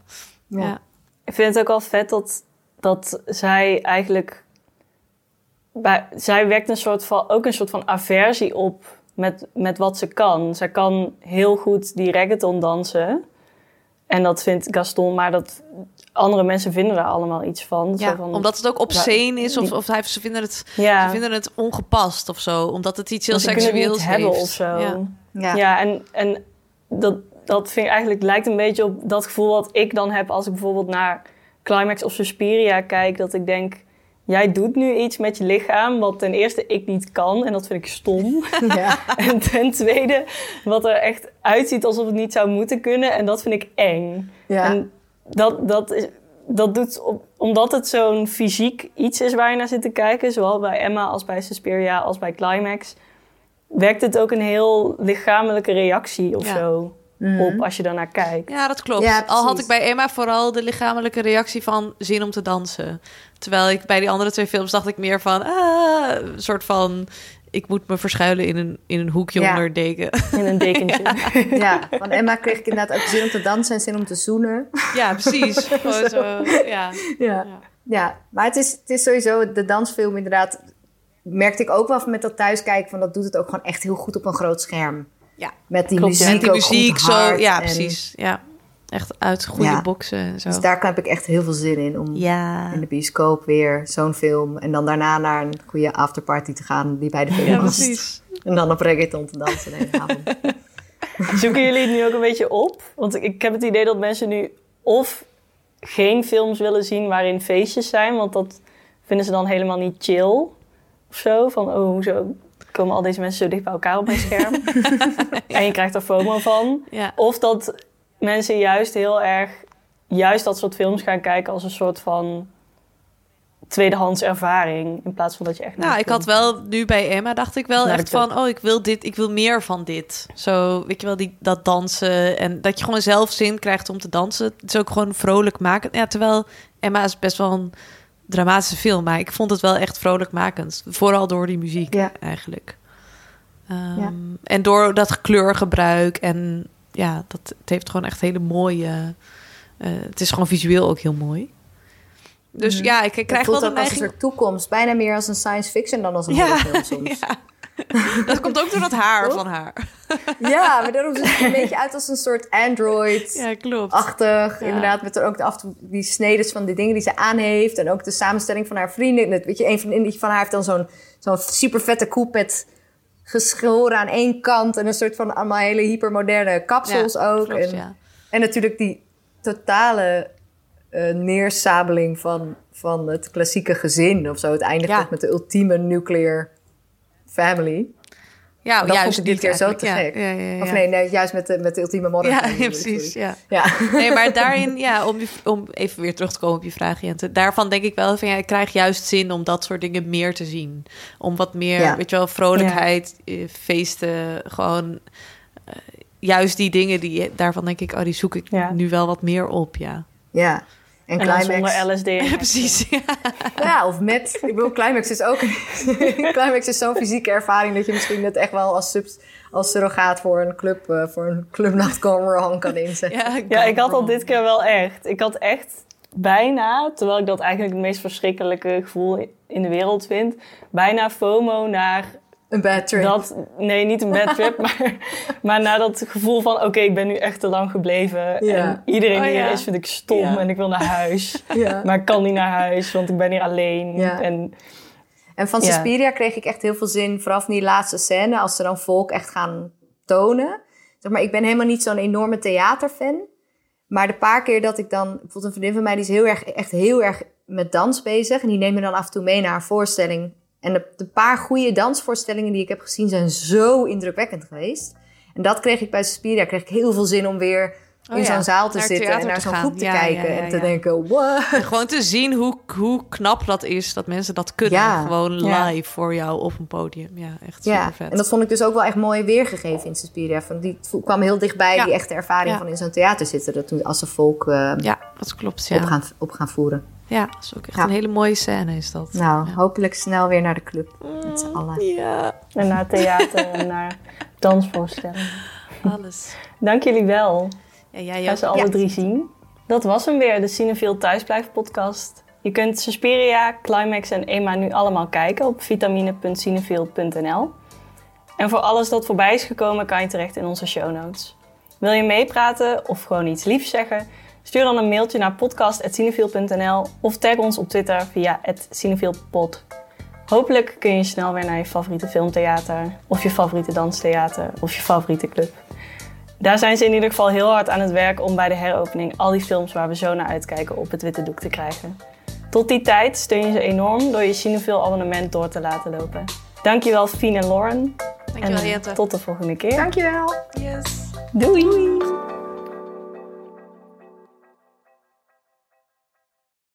Ja. Ja. Ik vind het ook wel vet dat, dat zij eigenlijk... Bij, zij wekt een soort van, ook een soort van aversie op met, met wat ze kan. Zij kan heel goed die reggaeton dansen. En dat vindt Gaston, maar dat andere mensen vinden daar allemaal iets van. Ja, Zo van omdat het ook obscene is, of, of ze, vinden het, Ja. ze vinden het ongepast of zo. Omdat het iets heel seksueels niet hebben heeft. of zo. Ja. Ja. Ja, en, en dat, dat vind ik eigenlijk lijkt een beetje op dat gevoel wat ik dan heb als ik bijvoorbeeld naar Climax of Suspiria kijk. Dat ik denk, jij doet nu iets met je lichaam wat ten eerste ik niet kan en dat vind ik stom. [laughs] [laughs] Ja. en ten tweede wat er echt uitziet alsof het niet zou moeten kunnen en dat vind ik eng. Ja. En dat, dat, is, dat doet, op, omdat het zo'n fysiek iets is waar je naar zit te kijken, zowel bij Emma als bij Suspiria als bij Climax, wekt het ook een heel lichamelijke reactie of Ja. zo Mhm. op als je daarnaar kijkt. Ja, dat klopt. Ja, Al had ik bij Emma vooral de lichamelijke reactie van zin om te dansen. Terwijl ik bij die andere twee films dacht ik meer van... Ah, een soort van... Ik moet me verschuilen in een, in een hoekje Ja. onder deken. In een dekentje. [laughs] Ja, van Emma kreeg ik inderdaad ook zin om te dansen en zin om te zoenen. Ja, precies. [laughs] Gewoon zo, ja. Ja, ja. maar het is, het is sowieso de dansfilm inderdaad. Merkte ik ook wel van met dat thuiskijken, van dat doet het ook gewoon echt heel goed op een groot scherm. Ja, Met die Klopt, muziek, die ook muziek goed zo. hard Ja, en- precies. Ja. Echt uit goede Ja. boksen en zo. Dus daar heb ik echt heel veel zin in om Ja. in de bioscoop weer zo'n film en dan daarna naar een goede afterparty te gaan die bij de film Ja, past. precies. En dan op reggaeton te dansen de hele avond. [laughs] Zoeken jullie het nu ook een beetje op? Want ik heb het idee dat mensen nu of geen films willen zien waarin feestjes zijn, want dat vinden ze dan helemaal niet chill of zo. Van, oh, hoezo komen al deze mensen zo dicht bij elkaar op mijn scherm? [laughs] en je krijgt er FOMO van. Ja. Of dat mensen juist heel erg, juist dat soort films gaan kijken als een soort van tweedehands ervaring. In plaats van dat je echt Nou, ik had wel nu bij Emma dacht ik wel echt van, oh, ik wil dit, ik wil meer van dit. Zo, weet je wel, die, dat dansen en dat je gewoon zelf zin krijgt om te dansen. Het is ook gewoon vrolijk maken. Ja, terwijl Emma is best wel een dramatische film, maar ik vond het wel echt vrolijkmakend. Vooral door die muziek Ja. eigenlijk. Ehm, Ja. En door dat kleurgebruik en ja, dat, het heeft gewoon echt hele mooie. eh, het is gewoon visueel ook heel mooi. Dus ja, ik, krijg wel de ook als een soort toekomst. Bijna meer als een science fiction dan als een Ja, horrorfilm [laughs] soms. ja. Dat komt ook door dat haar van haar. [laughs] Ja, maar daarom ziet het er een beetje uit als een soort Android-achtig. Ja, klopt. Ja. Inderdaad, met er ook de, af en toe die snedes van de dingen die ze aan heeft. En ook de samenstelling van haar vrienden. Net, weet je, een vriendin die van haar heeft dan zo'n zo'n super vette koep met geschoren aan één kant. En een soort van allemaal hele hypermoderne kapsels Ja, ook. klopt, en, ja. en natuurlijk die totale eh, neersabeling van, van het klassieke gezin of zo. Het eindigt Ja. toch met de ultieme nuclear family. Ja, dat juist vond ik dit keer zo te gek. ja. Ja, ja. Of nee, nee, juist met de, met de ultieme modern Ja, precies. Ja. Ja. Nee, maar [laughs] daarin, ja, om, om even weer terug te komen op je vraag, Jente. Daarvan denk ik wel van ja, ik krijg juist zin om dat soort dingen meer te zien. Om wat meer, weet je wel, vrolijkheid, eh, feesten, gewoon eh, juist die dingen die daarvan denk ik, oh, die zoek ik nu wel wat meer op, ja. Ja. En, En Climax. zonder LSD. [laughs] Precies. [laughs] Ja, of met. Ik bedoel, Climax is ook... [laughs] Climax is zo'n fysieke ervaring... dat je misschien het echt wel als, subs, als surrogaat voor een club... eh, voor een clubnacht gone wrong kan inzetten. Ja, ik had dat dit keer wel echt. Ik had echt bijna, terwijl ik dat eigenlijk het meest verschrikkelijke gevoel in de wereld vind, bijna FOMO naar. Een bad trip. Dat, nee, niet een bad trip, [laughs] maar, maar naar dat gevoel van: oké, ik ben nu echt te lang gebleven. Ja. En iedereen Oh, hier ja. is, vind ik stom Ja. en ik wil naar huis. [laughs] Ja. Maar ik kan niet naar huis, want ik ben hier alleen. Ja. En, En van Ja. Suspiria kreeg ik echt heel veel zin, vooral van die laatste scène, als ze dan volk echt gaan tonen. Zeg maar, ik ben helemaal niet zo'n enorme theaterfan. Maar de paar keer dat ik dan, bijvoorbeeld een vriendin van mij, die is heel erg, echt heel erg met dans bezig. En die neemt me dan af en toe mee naar een voorstelling. En de, paar goede dansvoorstellingen die ik heb gezien zijn zo indrukwekkend geweest. En dat kreeg ik bij Suspiria. Kreeg ik heel veel zin om weer Oh in ja, zo'n zaal te naar zitten en naar te zo'n groep te Ja, kijken. ja, en te ja. denken? En gewoon te zien hoe, hoe knap dat is dat mensen dat kunnen. Ja. Gewoon Ja. live voor jou op een podium. Ja, echt super Ja, vet. en dat vond ik dus ook wel echt mooi weergegeven in Suspiria. Van die kwam heel dichtbij, Ja. die echte ervaring Ja. van in zo'n theater zitten. Dat toen als ze volk eh, Ja, dat klopt. Ja, op, gaan, op gaan voeren. ja dat is ook echt Ja. een hele mooie scène is dat. Nou, hopelijk snel weer naar de club. Met z'n allen. Ja, en naar theater en naar [laughs] dansvoorstellingen. alles. Dank jullie wel. Ja, jij ook. ze alle Ja. drie zien. Dat was hem weer, de Cinefiel Thuisblijf podcast. Je kunt Suspiria, Climax en Emma nu allemaal kijken op vitamine.cinefiel.nl. En voor alles dat voorbij is gekomen kan je terecht in onze show notes. Wil je meepraten of gewoon iets liefs zeggen? Stuur dan een mailtje naar podcast.cinefiel.nl of tag ons op Twitter via @cinefielpod. Hopelijk kun je snel weer naar je favoriete filmtheater, of je favoriete danstheater, of je favoriete club. Daar zijn ze in ieder geval heel hard aan het werk om bij de heropening al die films waar we zo naar uitkijken op het witte doek te krijgen. Tot die tijd steun je ze enorm door je Cinefil abonnement door te laten lopen. Dankjewel Fien en Lauren. Dankjewel, en Jette. tot de volgende keer. Dankjewel. Yes. Doei.